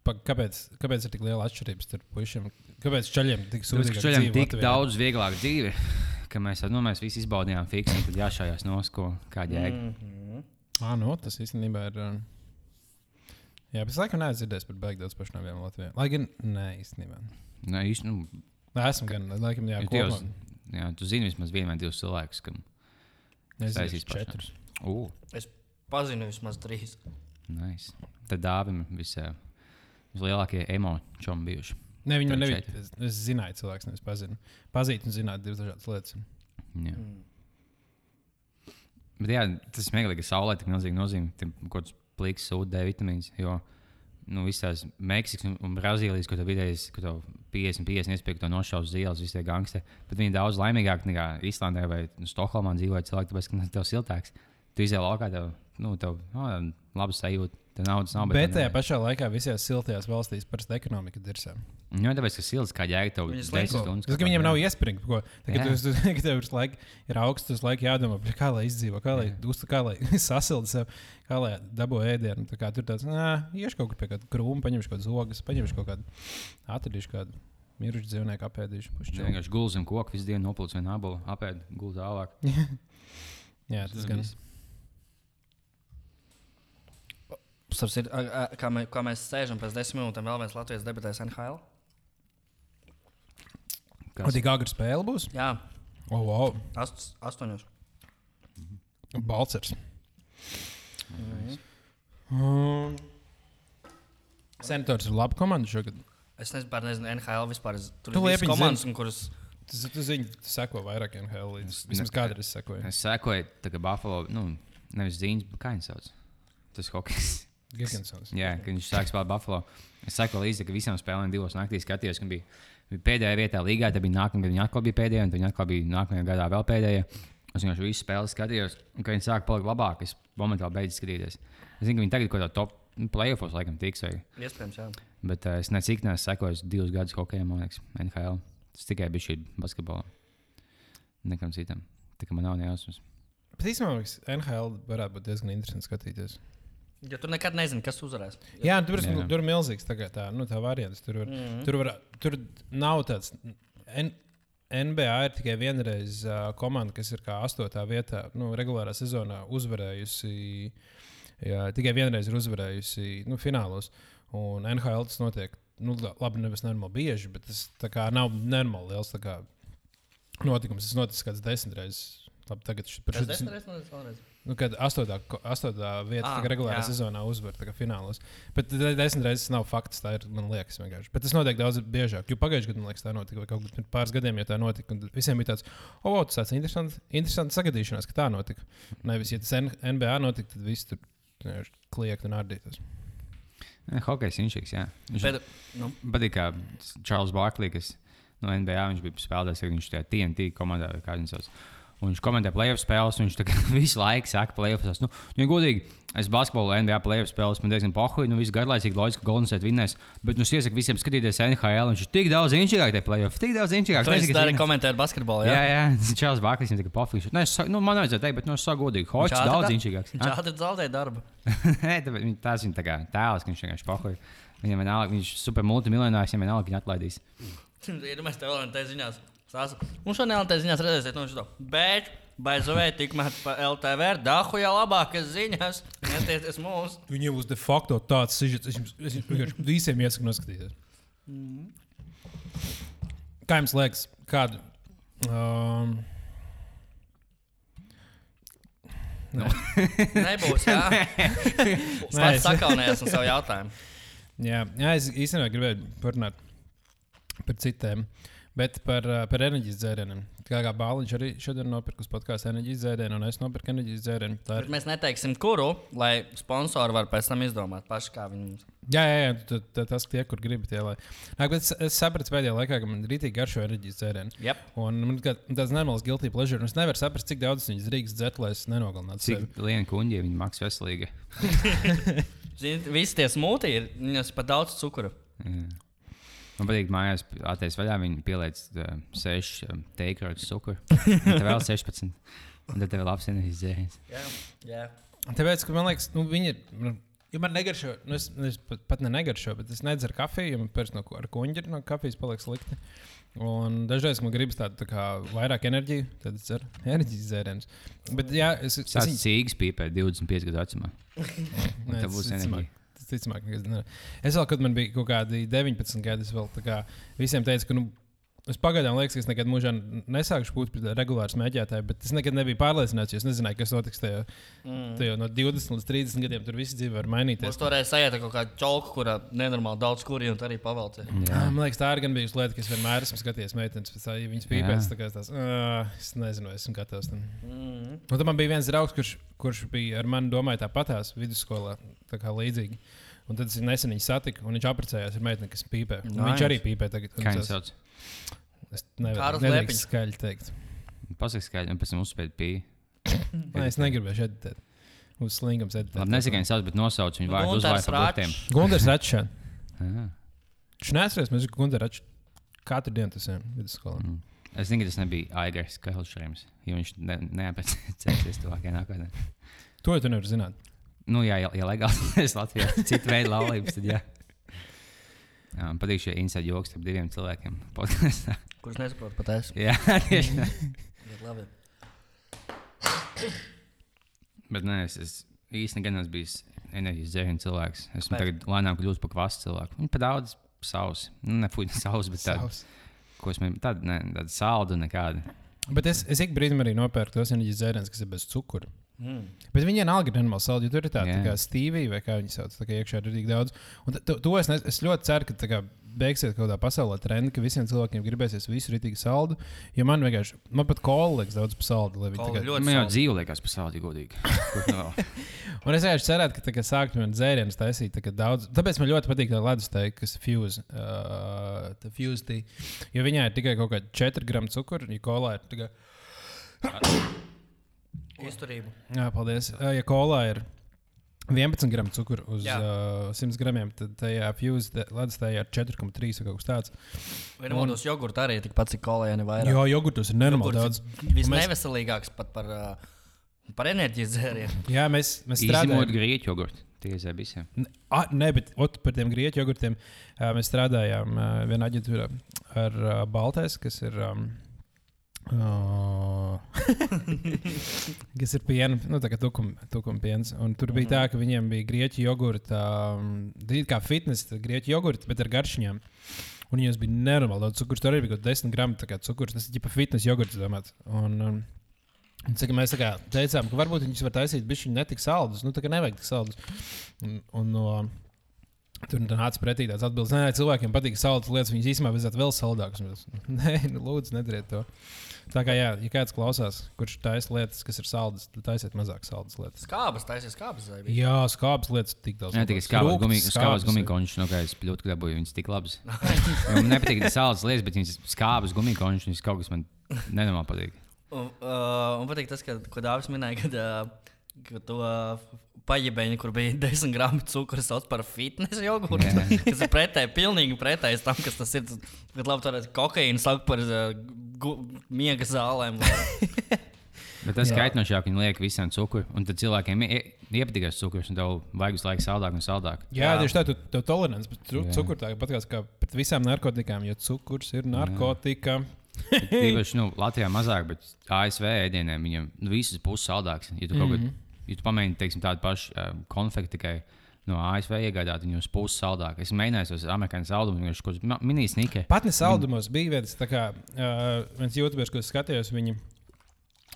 Pa, kāpēc, kāpēc ir tik liela atšķirība starp puikiem? Kāpēc čaļiem tik ka šodien tik daudz vieglāk dzīve, ka mēs, nu, mēs visi izbaudījām fiksu, tad jāšājās nosko, kāda jēga. Mm. Mm. Ah, nu, tas īstenībā ir. um, Jā, bet es laikam neesmu dzirdējis par beigām daudz pašnāvībām Latvijā. Lai gan, nē, īstenībā. Nē, īsti, nu, esmu gan, laikam, jā. Dievs, jā, tu zini vismaz vienu vai divus cilvēkus, kam taisīs četrus. Uh, Es pazinu vismaz trīs. nice. Tad dāvim visā. Vislielākie emočomi bijuši. Man Tad nebija. Es, es zināju, cilvēks nevis pazinu. Pazīt un zināt divas dažādas lietas. Jā. Mm. Bet jā, tas ir smieklīgi, ka saulē tik milzīgi nozīmē, kaut kāds plīks sūta D vitamīns. Jo nu, visās Meksikas un, un Brazīlijas, kur tev vidēji kur tev 50, 50 iespēja, ka to nošaus uz ielas, visi tie gangsteri. Bet viņi daudz laimīgāki nekā Islandē vai nu, Stokholmā dzīvoja cilvēki, tāpēc, ka nu, tev siltāks. Tu izēj laukā, tev, nu, tev oh, labi sajūta. Tev naudas nav. Bet tev tajā pašā laikā visās siltajās valstīs parasti ekonomika ir dirsā. Nu, tāpēc, ka silts kā jēga tev Viņas 10 lieko. stundas. Tas, ka viņiem nav iespringa. Ko, tagad, Jā. tu, tu, kad tev laiku ir augsts, tas laiks jādomā, kā lai izdzīvo, kā lai, uz, kā lai (laughs) sasilda sev, kā lai dabū ēdienu. Tā kā tur tāds, nē, iešu kaut kur pie kāda krūma, paņemšu kaut kādas ogas, paņemšu kaut kādu, atradīšu kādu mirušu dzīvnieku, apēdīšu. Viņš vienkārši gulēja zem koka, visu dienu nopūlis vienu abolu, apēd, gulēja tālāk. (laughs) Jā, tas gan. viss. Ir, kā, mē, kā mēs sēžam pēc desmit minūtēm, vēl viens Latvijas debatēs NHL. O, tik agri spēle būs? Jā, O, wow. ast, astoņos. Balcers. Um, Senators ir laba komanda šogad. Es nezinu, par nezinu, NHL vispār. Es, tur Tu ir liepiņ komandas, un kuras. Tas tu zini, tu seko vairāk NHL līdz. Vismaz kādreiz sekoju. Es sekoju, tā kā Buffalo, nu, nevis Zīns, bet kā viņš sauc. Tas hokejs. Gigantsons. Jā, kad viņš sāk spēlēt Buffalo. Es sekoju līdzi, ka visām spēlēm divos naktīs skatījos, ka bija, bija pēdējā vietā līgā, tad bija nākamā gada viņa atkal bija pēdējā, un viņa atkal bija nākamajā gadā vēl pēdējā. Es vienkārši visu spēli skatījos, un kad viņi sāk palikt labāk, es momentāli beidzu skatīties. Es zinu, ka viņi tagad kaut kādā top playoffs laikam tiks, vai, Iespējams, jā. bet uh, es necik neesmu sekojis divus gadus hokejam, man liekas, NHL. Tas tikai bija šī basketbola. Nekam citam. Tā kā man nav nejausmas. Bet īstenībā NHL varētu būt diezgan interesanti skatīties. Jo tu nekad nezini, kas uzvarēs. Jā, tur, Jā. ir- tur ir milzīgs tā, kā tā, nu, tā variants. Tur, var, mm -hmm. tur, var, tur nav tāds. N NBA ir tikai vienreiz uh, komanda, kas ir kā astotā vietā, nu, regulārā sezonā uzvarējusi. Jā, tikai vienreiz ir uzvarējusi nu, finālos. Un NHL tas notiek. Nu, la- labi, nevis normāli bieži, bet tas kā nav normāli liels kā, notikums. Tas notiks kāds desmit reizes. Labi, tagad šis par Tas šo desmitreiz, nu, vēlreiz. Nu, kad astotā, ko- astotā vieta Ah, regulārā jā. sezonā uzvar tā kā finālos. Bet de- desmit reizes nav fakts. Tā ir, man liekas, vienkārši. Bet tas notiek daudz biežāk. Jo pagājušajā gadā, man liekas, tā notika. Vai kaut kādā pāris gadiem, ja tā notika. Un visiem bija tāds, o, oh, tas ir interesants, interesants sagadīšanās, ka tā notika. Nevis, ja tas N NBA notika, tad viss tur kliegt un ardītos. Ne, Hokejs inšiks, jā. Viņš Bet, nu, patīk, kā Čārlis Barklī, kas no NBA viņš bija spēlējis, kad viņš tajā TNT komandā, vai kā viņš sauc. Un viņš komentē playoff spēles, un viņš (laughs) visu laiku saka, playoffs. Nu, nu, ja godīgi, es basketbolu NBA playoff spēles, man diezgan pohuļ, nu, viss garlaicīgi, loģiski, ka Golden State vinnēs. Bet, nu, es iesaku visiem skatīties NHL, viņš ir tik daudz inčīgāk, tie playoff, tik daudz inčīgāk. esi arī komentējis basketbolu. Jā, Jā, jā, (laughs) Čārlis Barklīs viņam tikai pofīgs. Nu, es, nu, man vajadzēja teikt, bet, nu, es saku godīgi, hočs ātri daudz da- inčīgāks. Viņš ātri zaudēja darbu. (laughs) Nē, tās viņa tā kā tēls, ka viņš vienkārši pohuļ. Viņam vienalga, viņš ir super multimiljonārs, viņam vienalga, viņa atlaidīs. Iedomājieties, tev vēl te ziņās. Sāsu. Un šo nevēl te ziņās redzēsiet, no šito. Bet, baizovē, tikmēr pa LTV ir dahuja labākas ziņas. Netieties mūsu. Viņiem būs de facto tāds sižets, es jums es jums (laughs) visiem iesaku noskatīties. Kā jums liekas, kādu? Um, Nebūs. Es (laughs) Nē, pats es- sakaunējos no savu jautājumu. Jā, jā, es īstenībā gribēju parunāt par citiem, bet par, uh, par enerģijas dzērieniem. Kā, kā Bāliņš arī šodien nopirka podkāstu enerģijas dzērienu, un es nopirku enerģijas dzērienu. Ir. mēs neteiksim, kuru, lai sponsori var pēc tam izdomāt paši, kā viņi mums. Jā, jā, jā tad, tad tas tie, kur gribi tie. Lai... Nā, bet es, es sapratu pēdējā laikā, ka man rītīgi garšo enerģijas dzērienu. Yep. Un man kā tāds nenormāls guilty pleasure. un Es nevaru saprast, cik daudz viņas drīkst dzert, lai es nenogalinātu. Cik liela kuģi viņa maksā veselīgi. (laughs) Zini, visi tie smūti ir, viņas pat daudz cukuru. Jā. Man patīk, mājās atteikts vaļā. Viņi pieliec uh, 6 um, teikrotus cukuru. (laughs) Tad vēl 16. Un tad tev ir labs enerģijas dzēriens. Jā, jā. Tāpēc, ka man liekas, nu, viņi ir. nu, Ja man negaršo, nu es, es pat, pat ne negaršo, bet es nedzeru kafiju, jo man pēc tam no, ar kuģi no kafijas paliek slikti. Un dažreiz man gribas tādu tā kā, vairāk enerģiju, tad es dzeru enerģijas dzērienus. Bet, jā, es, Tas es, cīgs pīpē 25 gadu vecumā. (laughs) Nē, tas būs enerģija. Tas ticamāk, nekad ne. Es vēl, kad man bija kaut kādi 19 gadi, es vēl kā visiem teicu, ka nu, es pagaidām liekas, ka es nekad mūžā nesākšu būt par regulāru smēķētāju, bet es nekad nebiju pārliecināts, jo es nezināju, kas notiks tajā, Mm. tajā no 20 līdz 30 gadiem. Tur viss dzīve var mainīties. Mums toreiz sajūta kaut kāda čauka, kurā nenormāli daudz tā arī pavelca. Jā, man liekas, tā ir gan bijusi lieta, ka es vienmēr esmu skatījies meitenes, pēc tā, ja viņas pēc tā kā tās, uh, es nezinu, vai esmu gatavs tam. Mm. Un tad man bija viens draugs, kurš, kurš bija ar mani domāja tāpatās vidusskolā, tā kā līdzīgi. Un tad es nesen viņu satiku, un viņš apprecējās ar meiteni, kas pīpē. Un Nice. Viņš arī pīpē tagad. Kā viņš sauc? Es nevaru Liepiņš. skaļi teikt. Pasaka skaidri, un pēc tam uzspēlēt pīpē. (coughs) Nē, es negribēju editēt. Uz editēt. Labi, nezinu, kā viņš sauc, bet nosauc viņu vārdu Gunārs uzvārdu par Račs. (laughs) Viņš neatceras, mēs Gundars Račs katru dienu tas ejam vidusskolā. Mm. Es zinu, ka tas nebija Aigars Kailšreims, jo viņš ne, neapēcēsies tuvākajā nākotnē. To jau tu nevari zināt. Nu, jā, ja, ja legāli (laughs) tas Latvijā ir cita veida laulības, tad jā. jā man patīk šie inside joks starp diviem cilvēkiem. podkastā. Kurš nesaprot pat es? jā, (laughs) tieši tā. Bet labi. Bet nē, es, es īstenībā gan esmu bijis enerģijas dzērienu cilvēks. Esmu Bet- tagad lēnām kļūst par kvastu cilvēku. Viņa pa daudz savus. Nu, ne fuņi savus, bet tādu, Savs. ko es man tādu, ne, tādu saldu nekādu. Bet es, es ik brīdim arī nopērku tos enerģijas dzērienus, kas ir bez cukura. Mm. Bet viņi vienalga ir nenormāli saldi, jo tur ir tāda tā Jā. kā stīvija, vai kā viņi sauc, tā kā iekšā ir arī daudz. Un to, to es, ne, es ļoti ceru, ka tā kā beigsies kaut kādā pasaulē trendi, ka visiem cilvēkiem gribēsies visu rītīgi saldu. Jo man vienkārši, man pat kola liekas daudz par saldu. tā ļoti Man jau dzīve liekas pasaulē godīgi. (laughs) Kur tu vēl? Un es vienkārši cerētu, ka tā kā sākt man dzērienus taisīt tā kā daudz. Tāpēc man ļoti patīk tā ledus teika, kas ir fuse. Uh, tā fuse tea. jo viņai ir tikai kaut kāda 4 gramu cukuru, ja kolā ir tikai. (coughs) Izturību. Jā, paldies. Ja kolā ir 11 gramu cukuru uz Jā. uh, 100 gramiem, tad tajā fuse ledus tajā ir 4,3 vai kaut kas tāds. Vienam no jogurta arī tikpat cik kolēni vairāk. Jā, jogurtus ir nenormāli daudz. Visneveselīgāks pat par, uh, par enerģijas dzērienu. Jā, mēs, mēs Izņemot strādājam. grieķu jogurtu. Tie ir visiem. A, nē, bet ot, par tiem grieķu jogurtiem uh, mēs strādājām uh, vienā aģentūrā ar uh, Baltais, kas ir. Um, uh, (laughs) kas ir piena, nu, tā kā tukuma, tukuma piens. Un tur bija tā, ka viņiem bija grieķu jogurta, um, kā fitness, tā grieķu jogurta, bet ar garšņām. Un viņiem bija nenormāli daudz cukuru. Tur arī bija kaut kāds 10 gramu kā cukurs. Tas ir tikai fitness jogurts, domāts. Un, um, Un, cik mēs kā teicām, ka varbūt viņus var taisīt, bet viņi netik saldus. Nu, tā kā nevajag tik saldus. Un, un no, tur nāca pretī tāds atbildes, nē, cilvēkiem patīk saldas lietas, viņas īstenībā vajadzētu vēl saldākas. (laughs) Nē, nu, lūdzu, nedariet to. Tā kā, jā, ja kāds klausās, kurš taisa lietas, kas ir saldas, tad taisiet mazāk saldas lietas. Skābas, taisies skābas. Jā, skābas lietas tik daudz. Jā, tikai skābas gumijas, skābas skābas, gumijas, no kā es ļoti gribēju, viņas tik labas. (laughs) Man nepatīk sāls lietas, bet viņas skābas gumijas, viņas kaut kas man nenormāli patīk. Un, uh, un patīk tas, ka, ko Dāvis minēja, kad, uh, to uh, paģibeņu, kur bija (laughs) 10 gramu cukura, sauc par fitness jogurtu. Jā. (laughs) kas ir pretēji, pilnīgi pretējs tam, kas tas ir. Kad labi, tur kokaīna saka par uh, gu, miega zālēm. (laughs) Bet tas Jā. kaitinošāk, viņi liek visiem cukuru, un tad cilvēkiem ie- iepatīkās cukurs, un tev vajag visu laiku saldāk un saldāk. Jā, Jā. tieši tā, tu tev tolerants, bet tu, Jā. cukurs tā pat kā pret visām narkotikām, jo cukurs ir narkotika. (laughs) Tīpaši nu, Latvijā mazāk, bet ASV ēdieniem viņiem nu, visas puses saldāks. Ja tu, mm -hmm. kaut, ja tu pamēģini teiksim, tādu pašu uh, konfekti tikai no ASV iegādāt, viņi uz puses saldāk. Es mēģināju tos amerikāņu saldumus, viņš kaut kāds mini-snikē. Pat ne saldumos bija viens, kā uh, viens jūtubers, ko skatījos, viņi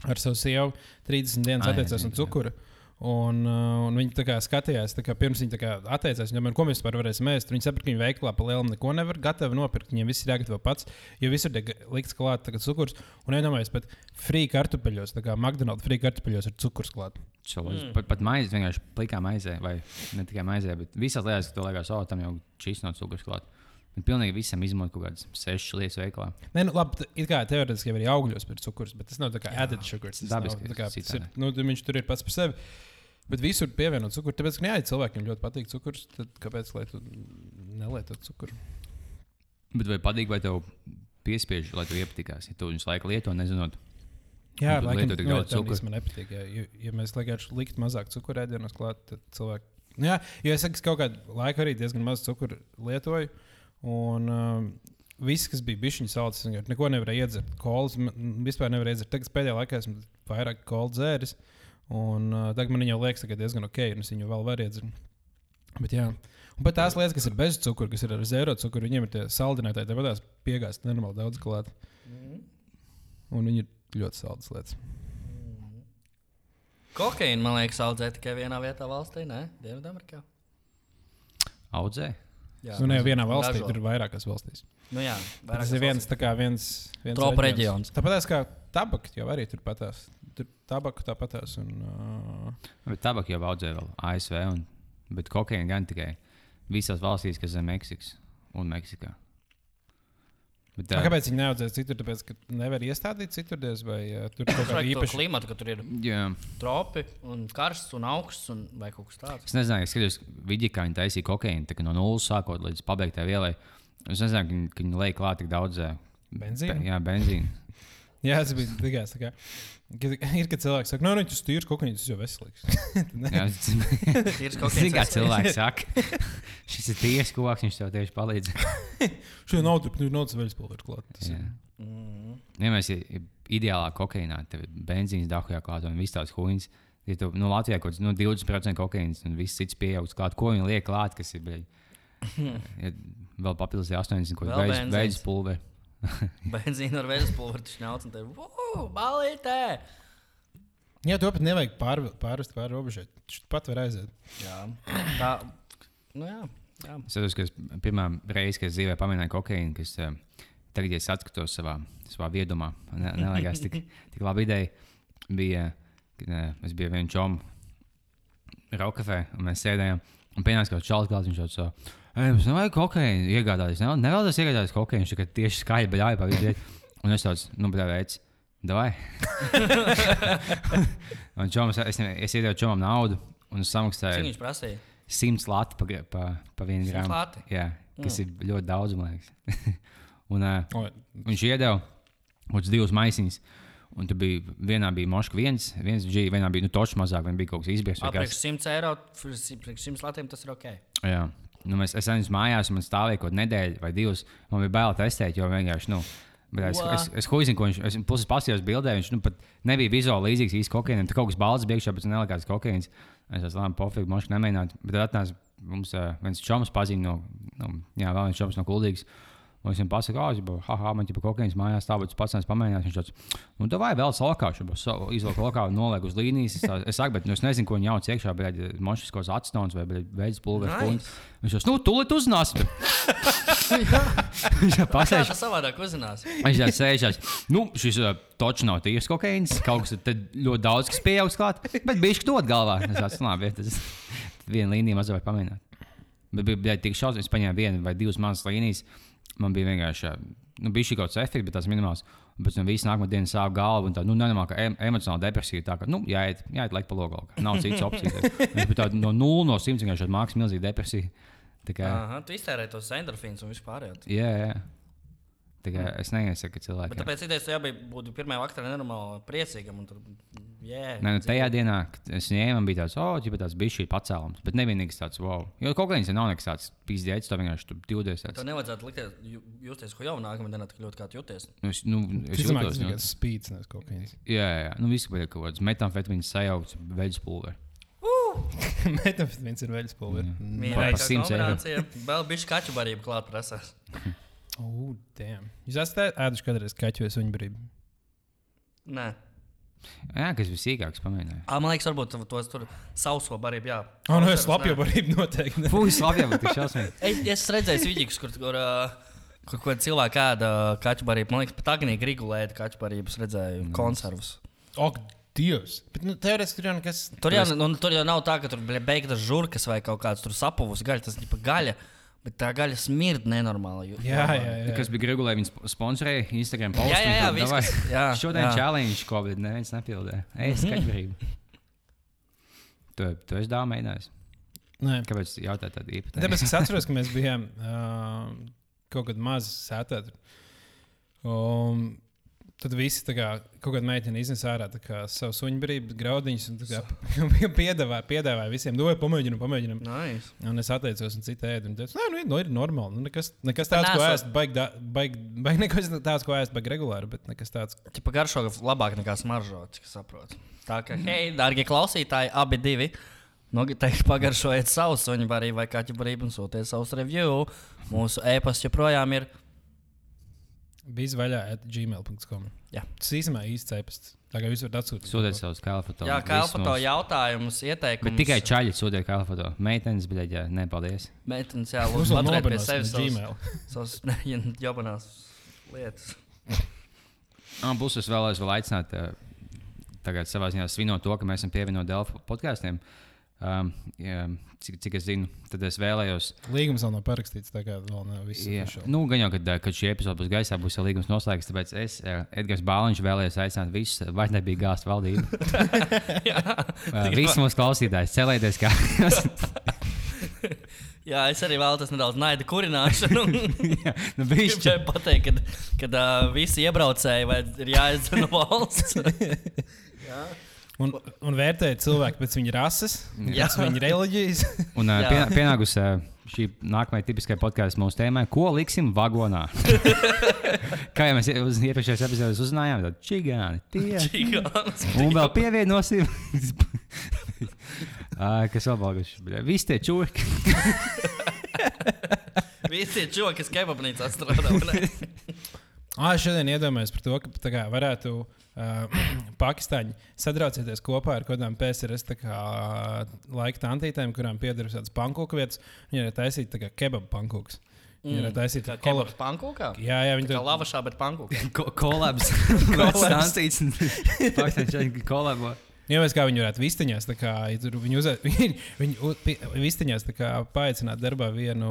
ar savu sievu 30 dienas Ai, atteicās zinu, no cukura. Un, uh, un viņi tā kā skatījās, tā kā pirms viņi tā kā atteicās, viņam, ko mēs vispār varēsim ēst. Viņi saprata, ka viņi veiklā pa lielam neko nevar gatavi nopirkt. Viņiem viss ir jāgatavo pats, jo visur tiek likts klāt cukurs. Un iedomājieties, pat free kartupeļos, tā kā McDonald's free kartupeļos ir cukurs klāt. Mm. Pat, pat maize vienkārši plikā maizē, vai ne tikai maizē, bet visās lietās, ka tu liekas, oh, tam jau šis nav cukurs klāt. Bet pilnīgi visam izmantot kaut kādas sešas lietas veikalā. Nē, nu, labi, it kā teorētiski jau arī augļos ir cukurs, bet tas nav tā kā added sugars. Tas dabiski nav tā kā, ir tas ir, nu, viņš tur ir pats par sevi. Bet visur pievienot cukuru. Tāpēc, ka jā, ja cilvēkiem ļoti patīk cukurs, tad kāpēc lai tu nelietot cukuru? Bet vai patīk, vai tev piespiež, lai tu iepatikās, ja tu viņus laiku lieto, nezinot, Jā, Un tu laikam, lieto tik nu, daudz cukuru. īsti Man nepatīk. Jā. Ja, ja mēs vienkārši liktu mazāk cukuru ēdienos klāt, tad cilvēki. Nu, jā, jo es saku, es kaut kādu laiku arī diezgan maz cukuru lietoju. Un um, viss, kas bija bijis viņa vienkārši neko nevarēju iedzert. Kolas vispār nevarēju iedzert. Tagad pēdējā laikā esmu vairāk kolas dzēris. Un uh, tagad man viņa jau liekas, ka diezgan ok, un es viņu vēl varu iedzert. Bet, jā. Un pat tās lietas, kas ir bez cukura, kas ir ar zero cukuru, viņiem ir tie saldinātāji, tāpat tās piegāzt nenormāli daudz klāt. Un viņi ir ļoti saldas lietas. Kokaīnu, man liekas, audzē tikai vienā vietā valstī, ne? Dienvidamerikā. audzē. Jā, Nu, ne jau vienā valstī, Dažo. tur ir vairākas valstīs. Nu, jā, Tas ir viens, kā viens, viens Tropu reģions. Tāpat kā tabaka jau arī tur patās. Tur tabaka tāpatās. Un, uh, Bet tabaka jau audzē vēl ASV, un, bet kokaīna gan tikai visās valstīs, kas zem Meksikas un Meksikā. Bet, uh, ā, kāpēc viņi neaudzēs citur? Tāpēc, ka nevar iestādīt citurdies, vai uh, tur kaut Tas kā vajag to īpaši. klimatu, ka tur ir Jā, tropi un karsts un augsts un vai kaut kas tāds. es nezinu, es skatos, video, kā viņi taisīja kokaīnu tā no nulles sākot līdz pabeigtai vielai. Es nezinu, ka viņi, liek klāt tik daudz Benzīna? Be, jā, benzīna. Jā, tas bija tikai tā. Kā, ir, kad cilvēks saka, no, nu, tas tīrs kaut kā tas jau veselīgs. (laughs) Jā, Tīrs Zini, kokaīns kā cilvēks saka, (laughs) šis ir tiesa koks, viņš tev tieši palīdz. (laughs) Šodien nav tur tur nav tas veļas pulveris klāt. Tas ir- Jā. Mhm. Ja mēs ir ideālā kokaīnā, tad ir benzīns, dahujā klāt un viss tāds huīns. Ja tu, nu, Latvijā kaut kāds nu, 20% kokaīns un viss cits pieaugs klāt, ko viņi liek klāt, kas ir bļaļ, ja, vēl papildus 80 kaut benzīns. veids pulveri. (laughs) Benzīna ar vējas pulveri, tas ņauts un te - balītē! Jā, to pat nevajag pār, pārvest pāri robežai. Viņš pat var aiziet. Jā. Tā, nu jā. jā. Es atceros, ka es pirmā reize, kad es dzīvē pamanīju kokaīnu, kas uh, tagad, ja es atskatos savā, savā viedumā, ne, neliekas tik, (laughs) tik labi ideja, bija, kad uh, es biju vienu čomu Raukafē, un mēs sēdējām, un pienāca kaut kāds čalis viņš Ei, mums nevajag kokaīnu iegādāties. Ne, nevēlas iegādāties kokaīnu, viņš tikai tieši skaļi pa vidu. Un es tāds, nu, bet veids, davai. (laughs) un čoms, es, es iedevu čomam naudu, un es Cik samaksāju viņš prasīja? 100 lati pa, pa, pa vienu 100 grāmatu. lati? Jā, kas mm. ir ļoti daudz, man liekas. (laughs) un, uh, O, viņš iedeva kaut kādas divas maisiņas. Un tur bija vienā bija moška viens, viens G, vienā bija nu, točs mazāk, vienā bija kaut kas Priekš kas. 100 eiro, priekš 100 latiem tas ir ok. Jā. Nu, mēs, es aizjūtu mājās, un man stāvēja kaut kāda nedēļa vai divas. Man bija bail testēt, jo vienkārši. Nu, es, What? es, es huizinu, ko viņš es puses pasījos bildē. Viņš nu, pat nebija vizuāli līdzīgs īsti kokaīnam. Tur kaut kas balts bija iekšā, bet nelikās kokaīns. Es esmu labi, pofīgi, moški nemēģināt. Bet tad atnāca mums uh, viens čoms pazīst no, nu, jā, vēl viens čoms no kuldīgas. Un es viņam pasaku, ah, jau haha, man ir kokaīns mājās, tā, bet pats neesmu pamēģinājis. Viņš tāds, nu, tā vai vēl salakā, jau izlaiž lokā, noliek uz līnijas. Es, tā, es saku, bet nu, es nezinu, ko viņa jauc iekšā, bet moškas kaut kāds atstons vai veids pulveris. Nice. Viņš jau, nu, tūlīt uzzināsim. (laughs) Viņš jau pasēž. tas savādāk uzzinās? Viņš jau sēžās. Nu, šis uh, točs nav tīrs kokaīns. Kaut kas tur ļoti daudz, kas pieaugs klāt. Bet bija šķiet, dod galvā. Es tāds, "Nu, labi, tas viena līnija mazliet pamēģināt. Bet bija, tik šausmas, es paņēmu vienu vai divas mazas līnijas. Man bija vienkārši, nu, bija šī kaut kāds efekts, bet tas minimāls. Bet no visas nākamā dienas sāp galva un tā, nu, nenormāla, ka em emocionāla (laughs) depresija. Tā kā, nu, jāiet, jāiet laik pa logu. Nav citas opcijas. Biju tāda no 0 no 100 vienkārši mākslinieks, milzīga depresija. Tā kā, tu iztērēji tos endorfīnus un vispār. jā, jā. Tā kā es neiesaku Bet cilvēkiem. tāpēc ideja tev jābūt būt pirmajā vakarā nenormāli priecīgam. un Tur, yeah, Nē, nu, tajā dienā, kad es ņēmu, bija tāds, oh, ja tāds bija šī pacēlums. Bet nevienīgs tāds, wow. Jo kaut kāds nav nekas tāds pīzdēts, to vienkārši tur divdies. Tev Tāds. nevajadzētu likt, ju- justies, ko jau nākamā dienā tik ļoti kā tu jūties. Nu, Es, nu, es jūtos, tas nu, ir spīdis, nevis kokaīns. jā, jā, jā. Nu, viss bija kaut kāds metamfetamīns sajaukts, veidus pulveri. (laughs) Metamfetamīns ir veļas pulveris. Par 100 eiro. kombinācija. Vēl bija kaķu barība klāt prasās. (laughs) Oh, damn. Jūs esat ēduši kādreiz kaķu brīvību? Nē. Jā, kas bija sīkāks, pamēģināju. Ā, man liekas, varbūt tos tur sauso barību. Jā, Oh, nu, es lapju barību noteikti. Fūs, labi, bet tas šausmīgi. (laughs) Es, es redzēju vidīgus, kur, kur, kur, kur cilvēki ēda kaķu barību. Man liekas, pat agnīgi regulēta kaķu barību. Es redzēju konservus. Ak, Dievs! Bet nu, teorētiski tur jau nekas. Tur jau, nu, tur jau nav tā, ka tur beigta žurkas vai kaut kāds tur sapuvus gaļa. Tas ir gaļa, bet tā gaļa smird nenormāli. ju- Jā, jā, jā. Kas bija regulēji, viņas sponsorēja Instagram postu. Jā, jā, jā, viss, davai. kas- jā, Šodien jā. challenge, ko bet neviens nepildīja. Es skaidrību. (laughs) Tu, tu esi dāmas mēģinājis. Nē. Kāpēc jautāt tādu īpatnēju? Tāpēc es atceros, ka mēs bijām (laughs) uh, kaut kad mazi sētēti. Um, tad visi kā, kaut kāda meitene iznesa ārā kā savu suņu brīvību, graudiņus. un kā Piedāvāja, (laughs) piedāvāja visiem, nu, vai pamēģinām, pamēģinām. Nice. Un es atteicos, un cita ēda. Viņa teica, nu, nu, ir normāli. Nu, nekas, nekas tāds, ko ēst, baigi, baigi, baigi (laughs) nekas tāds, ko ēst, baigi regulāri, bet nekas tāds. Tipā garšo labāk nekā smaržo, cik saprotu. Tā kā, hei, darbie klausītāji, abi divi. Nu, (laughs) teikt, pagaršojiet savu suņu barību vai kaķu barību un sūtiet savus review. Mūsu e-pasts joprojām ir. Bija vaļā at gmail.com. Jā. Tas īstenībā īsts cepasts. Tā kā jūs varat atsūtīt. Sūtiet savus kalfotos. Jā, kā elfoto jautājumus, ieteikumus. Bet tikai čaļi sūtiet kalfotos. Meitenes, bet jā, nepaldies. Meitenes, jā, lūdzu, paturēt pie sevis Gmail. (laughs) (laughs) ja jobanās lietas. Ah, Būs es vēlēs vēl aicināt, tagad savā ziņā svinot to, ka mēs esam pievienoti Delfu podkāstiem. Um, jā, cik, cik es zinu, tad es vēlējos. Līgums vēl nav parakstīts, tā kā vēl nav viss. Jā, nu, gan jau, kad, kad šī epizode būs gaisā, būs jau līgums noslēgts. Tāpēc es, eh, Edgars Bāliņš, vēlējos aicināt visus vairdarbīgi gāzt valdību. (laughs) Eh, Visi mūsu klausītāji, celieties kā. (laughs) Jā, es arī vēlos nedaudz naida kurināšanu. (laughs) Jā, nu, bišķi. Gribēju pateikt, kad, kad uh, visi iebraucēji vai ir jāizdzer no valsts. Un, un vērtēt cilvēku pēc viņa rases, Jā. pēc viņa reliģijas. (laughs) Un uh, pien, pienākusi uh, šī nākamā tipiskā podkāstu mūsu tēmai, ko liksim vagonā. (laughs) Kā jau mēs uz iepriekšējās epizodēs uzzinājām, tad čigāni, tie. (laughs) Čigāns. Un vēl pievienosim. uh, kas vēl balguši? Visi tie čūki. Visi tie čūki, kas kebabnīcā strādā. vai ne? Ah, šodien iedomājos par to, ka kā, varētu uh, (clears throat) Pakistāņi sadraucieties kopā ar kaut kādām PSRS kā, laika tantītēm, kurām pieder tādas pankūku vietas. Viņi varētu taisīt tā kā kebabu pankūkus. Viņi varētu taisīt Kā kolab... kolabs pankūkā? Jā, jā, viņi Kā tur lavašā, bet pankūkā. (laughs) Ko- Kolabs. (laughs) Kolabs. Kolabs. (laughs) Mēs kā viņi varētu vistiņās, tā kā viņi uzē, (laughs) viņi, viņi vistiņās tā kā paaicināt darbā vienu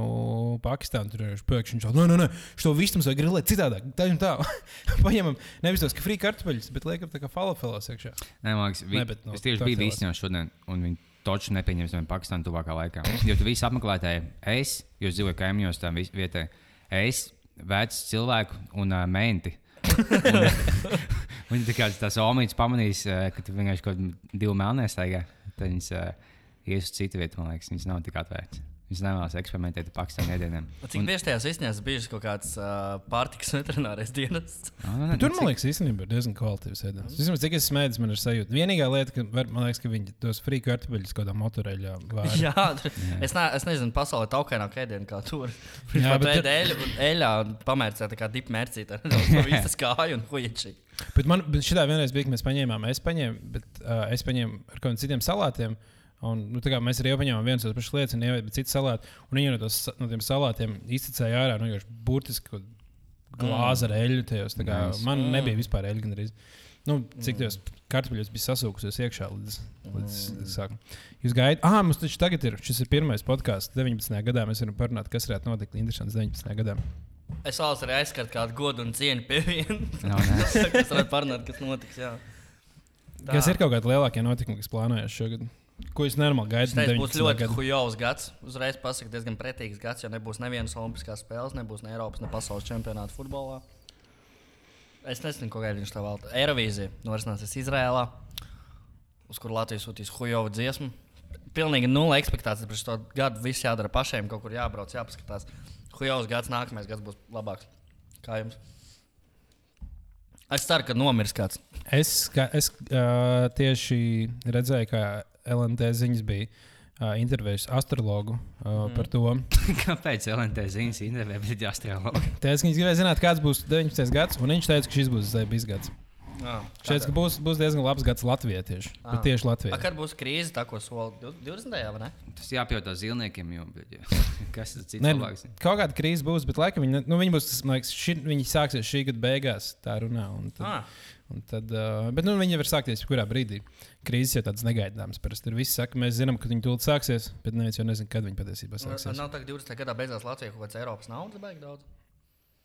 Pakistānu. Tur ir pēkšņi viņš nē, nē, nē, šo vistu mums vajag grilēt citādāk. Tā un tā. (laughs) Paņemam nevis tos free kartupeļus, bet liekam tā kā falafelos iekšā. Nē, man liekas, vi, Ne, bet no es tieši biju īstenībā šodien, un viņi toču nepieņems no Pakistānas tuvākā laikā. Jo tu visi apmeklētāji, es, jo es dzīvoju kaimiņos tam vis- vietai, es, vecs cilvēku un uh, menti. (laughs) Un- Viņi tā kā tās omītas pamanīs, uh, ka tu vienkārši kaut kādā divu melnē staigā. Tad viņas uh, ies uz citu vietu, man liekas, viņas nav tik atvērtas. Viņas nevēlas eksperimentēt ar Pakistānu ēdieniem. Cik bieži tajās izņēmas bijušas kaut kāds uh, pārtikas (laughs) veterinārais dienas? Ah, nu, Tur, nu, man liekas, īstenībā ir diezgan kvalitīvs ēdiens. Vismaz cik es smēķis, man ir sajūta. Vienīgā lieta, ka var, man liekas, ka viņi tos free kartupeļus kaut kādā motoreļā vāra. (laughs) Jā, tur- es, ne, es nezinu, pasaulē taukaināk ēdienu kā tur. (laughs) Jā, Jā, bet bet tur- eļļa, un eļļā un pamērcē tā kā dip mērcīta. No visas kāju un huiči. Bet man bet šitā vienreiz bija, ka mēs paņēmām, es paņēmu, bet uh, es paņēmu ar kādiem citiem salātiem. Un, nu, mēs arī paņēmām viens no lietas, un ievietojām citu salātu. Un viņi no, tos, no tiem salātiem izcēlīja ārā nu, burtiski glāzi ar eļļu. Tajos, kā, Nice. man nebija vispār eļļa gandrīz. Nu, cik tajos kartupeļos bija sasūkusies iekšā līdz, līdz sākumam. Jūs gaidat, ah, mums taču tagad ir šis ir pirmais podkāsts 19. gadā. Mēs varam parunāt, kas varētu notikt interesants 19. gadā. Es vēlos arī aizskart kādu godu un cieņu pie viena. nē. (laughs) kas varētu parunāt, kas notiks. Jā. Tā. Kas ir kaut kādi lielākie notikumi, kas plānojas šogad? Ko jūs normāli Tas gaidat? būs ļoti hujovs gads. Uzreiz pasaku, diezgan pretīgs gads, jo nebūs nevienas Olimpiskās spēles, nebūs ne Eiropas, ne pasaules čempionāta futbolā. Es nezinu, ko gaida viņš tā vēl. Eirovīzija norisināsies Izrēlā, uz kur Latvijas sūtīs hujovu dziesmu. Pilnīgi nulle ekspektācijas par šo gadu. Viss jādara pašiem, kaut kur jābrauc, jāpaskatās. Hujovs gads, nākamais gads būs labāks. Kā jums? Es ceru, ka nomirs kāds. Es, kā, es uh, tieši redzēju, ka LNT ziņas bija uh, intervijas astrologu uh, mm. par to. (laughs) Kāpēc LNT ziņas intervijā? Teicu, (laughs) ka viņš gribēja zināt, kāds būs 19. gads, un viņš teica, ka šis būs zvaigznes gads. Ah, Viņš teica, ka būs, būs diezgan labs gads Latvijai tieši. Ah. Bet tieši Latvijai. Kad būs krīze, tā ko sola 20. vai ne? Tas jāpajautā zilniekiem, jo (laughs) kas tas cits Ne, labāks? kaut kāda krīze būs, bet laikam viņi, nu, viņi būs, liekas, ši, viņi sāksies šī gada beigās, tā runā. Un tad, Ah. un tad, uh, bet nu, viņi var sākties jebkurā brīdī. Krīzes jau tādas negaidāmas. Parasti tur viss saka, mēs zinām, ka viņi tūlīt sāksies, bet neviens jau nezina, kad viņi patiesībā sāksies. Nav tā, ka 20. gadā beidzās Latvijā kaut kāds Eiropas naudas beigas daudz.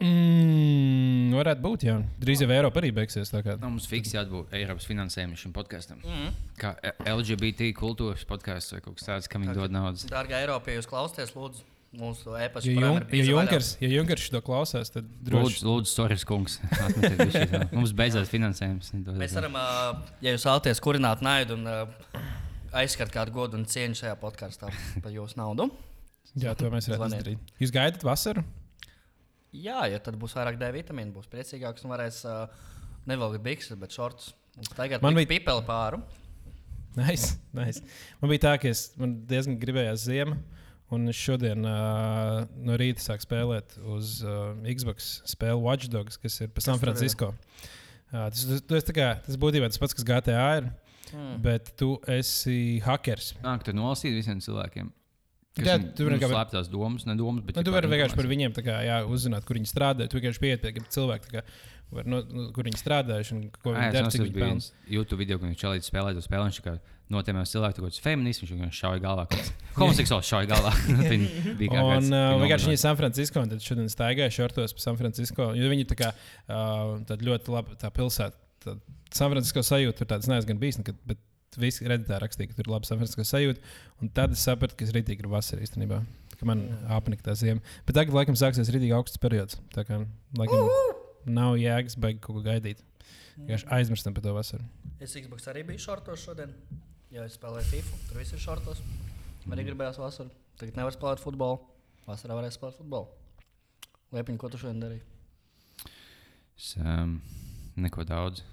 Mm, varētu būt, jā. Drīz jau Eiropa arī beigsies. tā kā. Nu, mums fiksēti jābūt Eiropas finansējumam šim podkāstam. Mm. Kā LGBT kultūras podkāsts vai kaut kas tāds, kam viņi dod naudas. Dārgā Eiropā, ja jūs klausāties, lūdzu, mūsu e-pastu. Ja, Jun, ja Junkers, ja Junkers to klausās, tad droši Lūdzu, lūdzu Soris kungs. atmetiet. Mums beidzās finansējums. Mēs varam, ja jūs vēlaties kurināt naidu un aizskart kādu godu un cieņu šajā podkāstā par jūsu naudu. Jā, to mēs varētu izdarīt. Jūs gaidat vasaru? Jā, ja tad būs vairāk D vitamīnu, būs priecīgāks un varēs uh, nevelkt bikses, bet šortus. Un Tagad Man bija- pipeli pāri. Nice, nice. Man bija tā, ka es man diezgan gribējās ziemu. Un šodien uh, no rīta sāku spēlēt uz uh, Xbox spēli Watch Dogs, kas ir pa San? Francisco. Uh, tas, tas, tas, kā, tas būtībā tas pats, kas GTA ir, Mm. bet tu esi hackers. Nāk, tu nolasīji visiem cilvēkiem. Jā, tu vari nu, kā- slēptās domas, ne domas, bet Nu, tu vari vienkārši par viņiem kā, jā, uzzināt, kur viņi strādā. Tu vienkārši pieiet pie cilvēka, tā kā, var, no, nu, kur viņi strādājuši un ko viņi dara, viņi bija viens YouTube video, kur viņš čalīts spēlē to spēli. Kā notēmēs cilvēku, kaut kāds feminisms, viņš vienkārši šauja galvā. (laughs) Homoseksuāls šauja galvā. (laughs) Viņi (laughs) bija kā Un uh, vienkārši ir San Francisco, un tad šodien staigāja šortos pa San Francisco. Viņi tā kā uh, tāda ļoti laba pilsēta. San Francisco sajūta, tur tādas neesmu gan bijis, bet visi redītā rakstīja, ka tur ir laba Francisco sajūta. Un tad es sapratu, ka es rītīgi gribu vasaru īstenībā. Ka man apnika tā ziema. Bet tagad, laikam, sāksies rītīgi augsts periods. Tā kā, laikam, nav jēgas baigi kaut ko gaidīt. Vienkārši aizmirstam par to vasaru. Es Xbox arī biju šortos šodien. Jā, es spēlēju FIFA. Tur viss ir šortos. Man arī gribējās vasaru. Tagad nevar spēlēt futbolu. Vasarā varēs spēlēt futbolu. Liepiņ, ko tu šodien darīji? Es, um, neko daudz.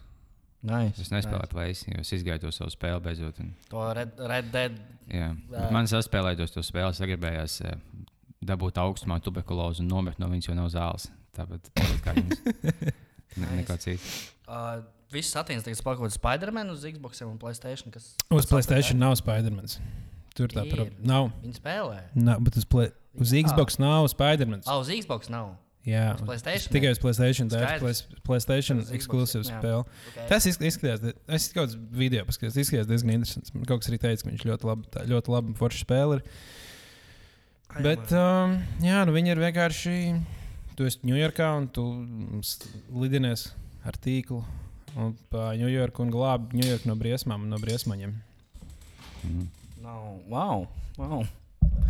Nice. Es nespēlēju plēsi, jo es izgāju to savu spēli beidzot. Un, To Red, Red Dead. jā, Jā. man saspēlējot to spēli, es gribējās uh, dabūt augstumā tuberkulozi un nomirt no viņas, jo nav zāles. tāpat, kā jums. Ne, neko citu. Uh, Viss attīstās tagad spēkot Spider-Man uz Xbox un Playstation. Kas Uz Playstation nav Spidermans. Tur tā Ir. Nav. Viņi spēlē. nav bet uz, play, uz. Xbox nav Spidermans. Ah, uz Xbox nav. Jā, Uz PlayStation tikai uz Playstation. Tā ir Playstation ekskluzīva spēle. Okay. Tas izsk- izskatās, es kaut kādā video paskatījos, izskatās diezgan interesants. Man kaut kas arī teica, ka viņš ļoti labi, tā, ļoti labi forši spēlē. ir. Bet, um, jā, nu viņi ir vienkārši. Tu esi Ņujorkā un tu lidinies ar tīklu un pa Ņujorku un glābi Ņujorku no briesmām un no briesmaņiem. Mhm. Nav. Wow. wow.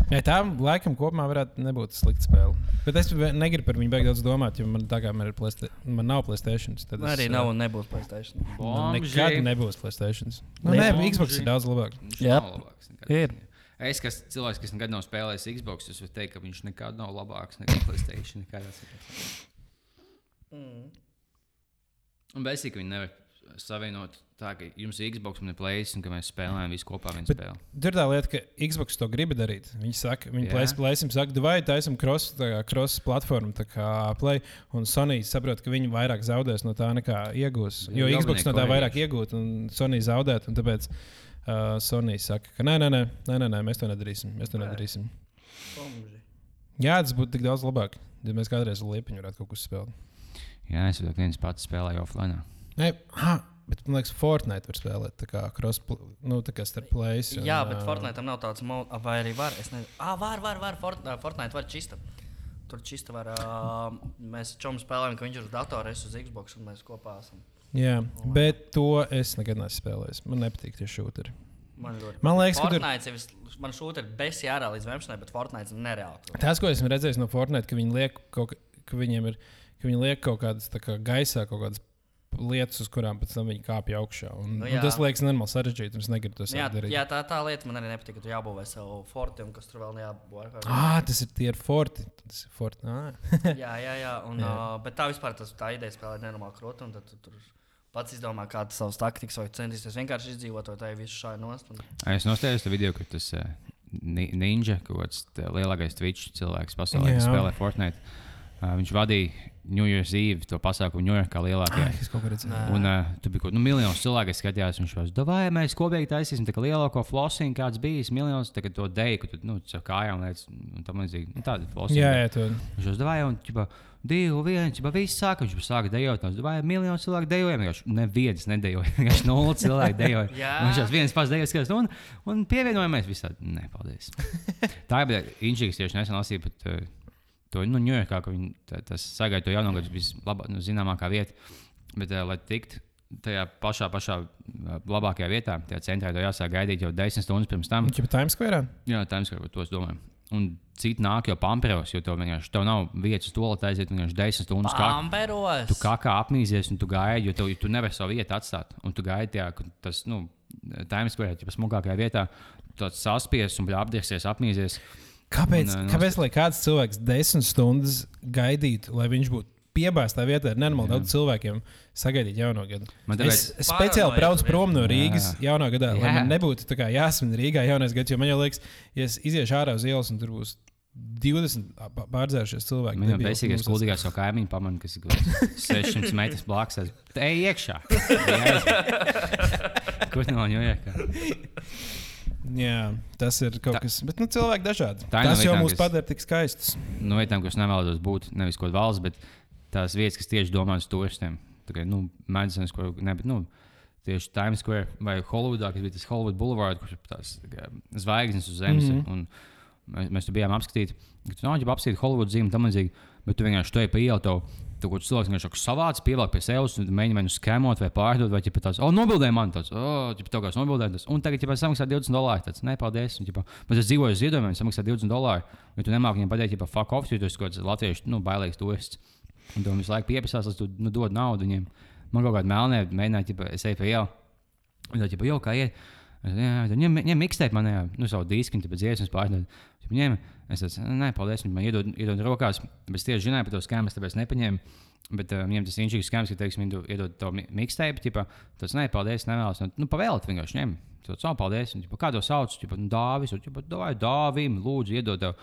Jā, tā laikam kopumā varētu nebūt slikta spēle. Bet es negribu par viņu daudz domāt, jo man, tā kā man, ir Playsta- man nav Playstation. Tad Man es, arī uh, nav un nebūs Playstation. Man nekad nebūs Playstation. Nu, Ne- nē, Xbox ir daudz labāk. Jā. labāks. Ir. Es, kas cilvēks, kas nekad nav spēlējis Xbox, es varu teikt, ka viņš nekad nav labāks nekā Playstation. nekādā situācijā. Mm. Un beidzīgi viņi nevar savienot tā, ka jums ir Xbox un ir Playstation, un ka mēs spēlējam visi kopā vienu Bet- spēli. Tur tā lieta, ka Xbox to grib darīt. Viņi saka, viņi Jā. plēsim, saka, vai taisam cross, tā kā cross platformu, tā kā Play. Un Sony saprot, ka viņi vairāk zaudēs no tā nekā iegūs. Jo Jau Xbox no tā galvenie vairāk iegūt un Sony zaudēt. Un tāpēc uh, Sony saka, ka nē, nē, nē, nē, nē, nē mēs to nedarīsim. Mēs to nedarīsim. Bomži. Jā, tas būtu tik daudz labāk, ja mēs kādreiz liepiņu varētu kaut ko spēlēt. Jā, es jau viens pats spēlēju offline. Nē, ha, bet man liekas, Fortnite var spēlēt tā kā cross, pl- nu, tā kā starp plays. un, Jā, bet Fortnite tam nav tāds mods, vai arī var. Es nezinu, ah, var, var, var. Fort, Fortnite var čista. Tur čista var. Uh, mēs čom spēlējam, ka viņš ir uz datora, es uz Xbox un mēs kopā esam. Jā, bet to es nekad neesmu spēlējis. Man nepatīk tie šūti. Man, ļoti Man liekas, ka tur- Fortnite ir vis- Man šūta ir bez jārā līdz 11, bet Fortnite ir nereāli. Tas, ko esmu redzējis no Fortnite, ka viņi liek kaut, ka- ka viņiem ir, ka viņi liek kaut kādas kā gaisā, kaut kādas lietas, uz kurām pēc tam viņi kāpj augšā. Un, Nu nu, jā. un tas liekas nenormāli sarežģīti, es negribu to Jā, sākt darīt. jā tā, tā lieta man arī nepatīk, ka tu jābūvē savu forti un kas tur vēl neapbūvē. Ah, tas ir tie ir forti. Tas ir forti. Ah. (laughs) jā, jā, jā, un, Jā. uh, bet tā vispār tas, tā ideja spēlēt nenormāli krūti. un tad Tu tur pats izdomā, kādas savas taktikas, vai centīsies vienkārši izdzīvot, vai tā ir visu šādi nost. Un... Es nostājos to video, kur tas uh, ni- ninja, kaut kāds lielākais Twitch cilvēks pasaulē, kas Jā. spēlē Fortnite. Uh, viņš vadīja New Year's Eve to pasākumu Ņujorkā lielākajā. Es kaut kā redzēju. Un uh, tur bija kaut nu, miljonus cilvēku, kas skatījās. Viņš teica, vai mēs kopīgi taisīsim tā kā lielāko flosīnu, kāds bijis. Miljonus, tagad to deju, ka tu nu, ar kājām lietas un tam līdzīgi. Nu, tāda flosīna. Jā, jā, to. Viņš jau zvanīja, un ķipa, divi, viens, jau viss sāka. Viņš jau sāka dejot. Viņš jau miljonu cilvēku dejoja. Viņš neviens nedejoja. (laughs) (laughs) Viņš nulle cilvēku dejoja. Viņš jau viens pats dejoja, skatās, un, un pievienojamies visādi. Nē, paldies. (laughs) Tā ir Inčīgs tieši nesen lasīja pat uh, to nu, Ņujorkā, ka viņi tā- tas sagaida to jauno gadu vislabākā, nu, zināmākā vieta. Bet, uh, lai tiktu tajā pašā, pašā uh, labākajā vietā, tajā centrā, to jāsāk gaidīt jau 10 stundas pirms tam. Ir Times Square. Jā, tā ir tā, to es domāju. Un citi nāk jau pamperos, jo tev vienkārši tev nav vietas to aiziet, vienkārši 10 stundas kā. Amperos! Tu kā kā apmīsies, un tu gaidi, jo tev, tu nevari savu vietu atstāt. Un tu gaidi, tajā, ka tas, nu, Times Square, jau smagākajā vietā, tāds saspies un apdirsies, apmīsies. Kāpēc, Un, ā, kāpēc lai kāds cilvēks desmit stundas gaidītu, lai viņš būtu piebāzts tajā vietā ar nenormāli daudz cilvēkiem, sagaidīt jauno gadu? Man Es speciāli braucu prom no Jā. Rīgas jaunā gadā, lai Jā. man nebūtu jāsmin Rīgā jaunais gads. Jo man jau liekas, ja es iziešu ārā uz ielas un tur būs 20 ap- pārdzērušies cilvēki. man jau debili, beigās mums gudrīgā savu kaimiņu pamanu, kas ir kaut kāds 600 metrus blakus. Ej iekšā. Kur no Ņujorkā? tas- Jā, tas ir kaut Tā- kas. Bet nu, cilvēki dažādi. Tā Tas jau mūs kas- padara tik skaistus. no vietām, kuras nevēlos būt, nevis kaut kāda valsts, bet tās vietas, kas tieši domātas turistiem. Tā kā, nu, Madison Square, ne, bet, nu, tieši Times Square vai Hollywoodā, kas bija tas Hollywood Boulevard, kurš ir tās tā kā, zvaigznes uz zemes. Mm. -hmm. Mēs, mēs tur bijām apskatīti, ka tu nav jau apskatīt Hollywood zīmi, tam līdzīgi, bet tu vienkārši to pa ielu. Kāds cilvēks vienkārši savāds, pievelk pie sevis, un mēģina vai nu skemot, vai pārdot, vai ķipa tāds, oh, nobildēji man tāds, oh, ķipa tev kāds nobildēji tas, un tagad, ja samaksā 20 dolāri, tāds, nē, paldies, un, ķipa, bet es dzīvoju uz ziedojumiem, samaksā 20 dolāri, un tu nemāki viņiem pateikt, ja fuck off, jo tu esi kaut kāds latviešu, nu, bailīgs turists, un tu visu laiku pieprasās, lai tu, nu, dod naudu viņiem. Man kaut kāda melnē mēģināja, ķipa, es eju pa ielu, un tā, ķipa, jau kā iet, Es, ņem, ņem mixtape man, jā, nu, savu disku, tāpēc dziesmas pārdod. Viņš ņēma, es teicu, nē, paldies, viņi man iedod, iedod rokās. Bet es tieši zināju par to skēmu, tāpēc nepaņēmu. Bet uh, viņiem tas inčīgs skēms, ka, teiksim, viņi do- iedod to mi- mixtape, tipā, tas nē, paldies, nevēlas. Nu, nu pavēlēt vienkārši ņem. Tu savu paldies, un, ķipa, kā to sauc, ķipa, nu, dāvis, un, ķipa, dāvai, dāvim, lūdzu, iedod tev.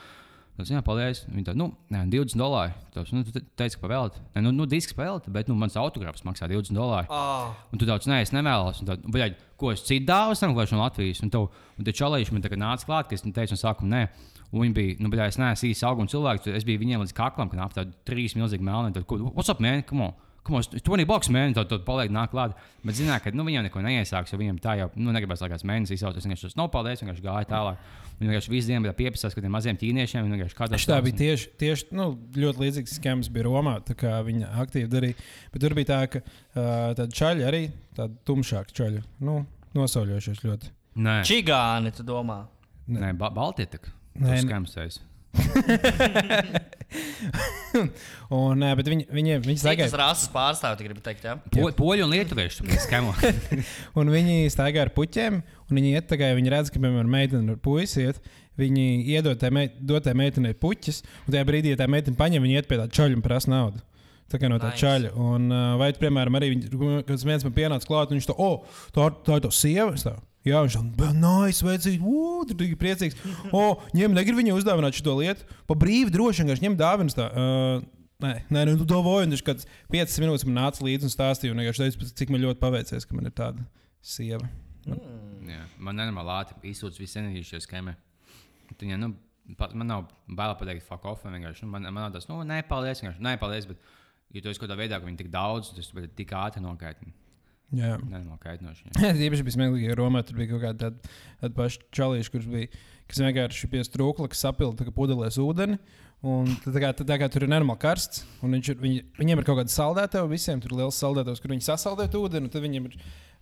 Tas, jā, paldies. Viņa tāda, nu, nē, 20 dolāri. Tas, nu, tu te- teici, ka pavēlēt. Nē, nu, nu disks pavēlēt, bet, nu, mans autogrāfs maksā 20 dolāri. Oh, Un tu tāds, nē, es nevēlos. Un Tad, bļaļ, ko es citu dāvāju tam, es no Latvijas. Un, tev, un tie čalīši man tagad nāca klāt, ka es teicu, no sākuma nē. Viņi bija, nu, bļaļ, es neesmu īsts auguma cilvēks. Es biju viņiem līdz kaklam, kad aptauj trīs milzīgi melni. Tad, ko, what's up, man? Come on! Come on, 20 bucks, man, tad, tad paliek nāk klāt. Bet zināt, ka nu, viņiem neko neiesāks, jo viņiem tā jau nu, negribas kā kāds mēnesis izsaukt. Es vienkārši nav paldies, vienkārši gāju tālāk. Viņi vienkārši visu dienu bija piepisās, ka tiem maziem tīniešiem viņi vienkārši kādā Tā bija tieši, tieši nu, ļoti līdzīgs skēmas bija Romā. tā kā Viņa aktīvi darīja. Bet tur bija tā, ka uh, tāda čaļa arī tāda tumšāka čaļa. Nu, nosauļojušies ļoti. Nē, čigāni, tu domā? nē ba Baltija tak. Nē, nē. skamsēs. (laughs) Un, bet viņi, viņi, viņi Tas staigāja, rases pārstāvji, gribu teikt, jā. Po, poļu un lietuviešu tam skamo. (laughs) un viņi staigāja ar puķiem. un Viņi iet tagad, viņi redz, ka, piemēram, meitene ar puisi iet. Viņi iedod tai meit, meitenei puķis, un tajā brīdī, ja tā meitene paņem, viņi iet pie tā čaļa un prasa naudu. Tā kā no tā Nice. čaļa. Un, uh, vai, piemēram, arī viņi, kad viens man pienāca klāt, un viņš to, oh, tā, tā ir tā sieva. Jā, viņš tam nājas, vajadzīgi, ugh, tur bija priecīgs. O, ņem, negribu viņai uzdāvināt šo lietu. Pa brīvi droši vien, ka viņš ņem dāvinas. Tā, uh, Nē, nē, nu, tu domāji, viņš kaut kāds 5 minūtes man nāca līdzi un stāstīja, un viņš teica, cik man ļoti paveicies, ka man ir tāda sieva. Jā, man nenormāli ātri izsūta visu enerģiju šajā schēmā. Viņa, nu, pat, man nav bail pateikt, fuck off. vienkārši, Nu, man, man nav tas, nu, nē, paldies. vienkārši, Nē, paldies. Bet, ja tu esi kaut kādā veidā, ka viņi tik daudz, tas tik ātri nokaitina. Jā. Nenormāli kaitinoši. jā. (laughs) Īpaši bija smieklīgi, ka Romā tur bija kaut kāda tāda, tāda paša čalīša, kurš bija, kas vienkārši pie strūkla, kas sapilda pudelēs ūdeni. Un tad tā kā, tad tā kā tur ir nenormāli karsts, un viņš ir, viņi, viņiem ir kaut kāda saldētava, visiem tur ir liels saldētavs, kur viņi sasaldē ūdeni, un tad viņiem ir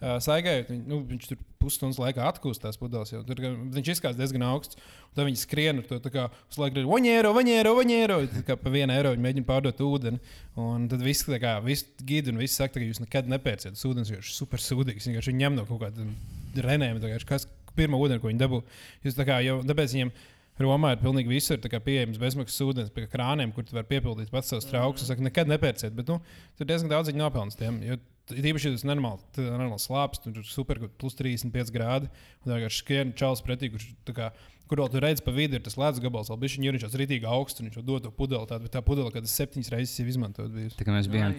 uh, saigājot, viņi, nu, viņš tur pusstundas laikā atkūst tās pudeles. Tur, viņš izskatās diezgan augsts, tad viņi skrien ar to kā uz laiku ir vaņēro, vaņēro, vaņēro, tā kā pa vienu eiro viņi mēģina pārdot ūdeni. Un tad viss, kā, viss gidi un viss saka, ka jūs nekad nepērciet tas ūdens, jo viņš ir super sūdīgs. Viņš ņem no kaut kāda renēm, kas pirmā ūdeni, ko viņi dabū. Jūs tā kā jau, tāpēc viņiem Romā ir pilnīgi visur pieejams bezmaksas ūdens pie krāniem, kur tu vari piepildīt pats savus traukus. Mm -hmm. Saka, nekad nepērciet, bet nu, tur diezgan daudz viņi nopelnīs tiem. Jo Tīpaši, ja tas ir normāli, tā ir normāli slāpes, tur ir super, kur plus 35 grādi. Un tā kā skrien čels pretī, kurš tā kā, kur vēl tur redz pa vidu, ir tas ledus gabals, vēl bija viņš tāds rītīgi augsts, un viņš jau dod to pudeli. Bet tā pudele, kad es septiņas reizes jau izmantoju, bija. Tā kā mēs bijām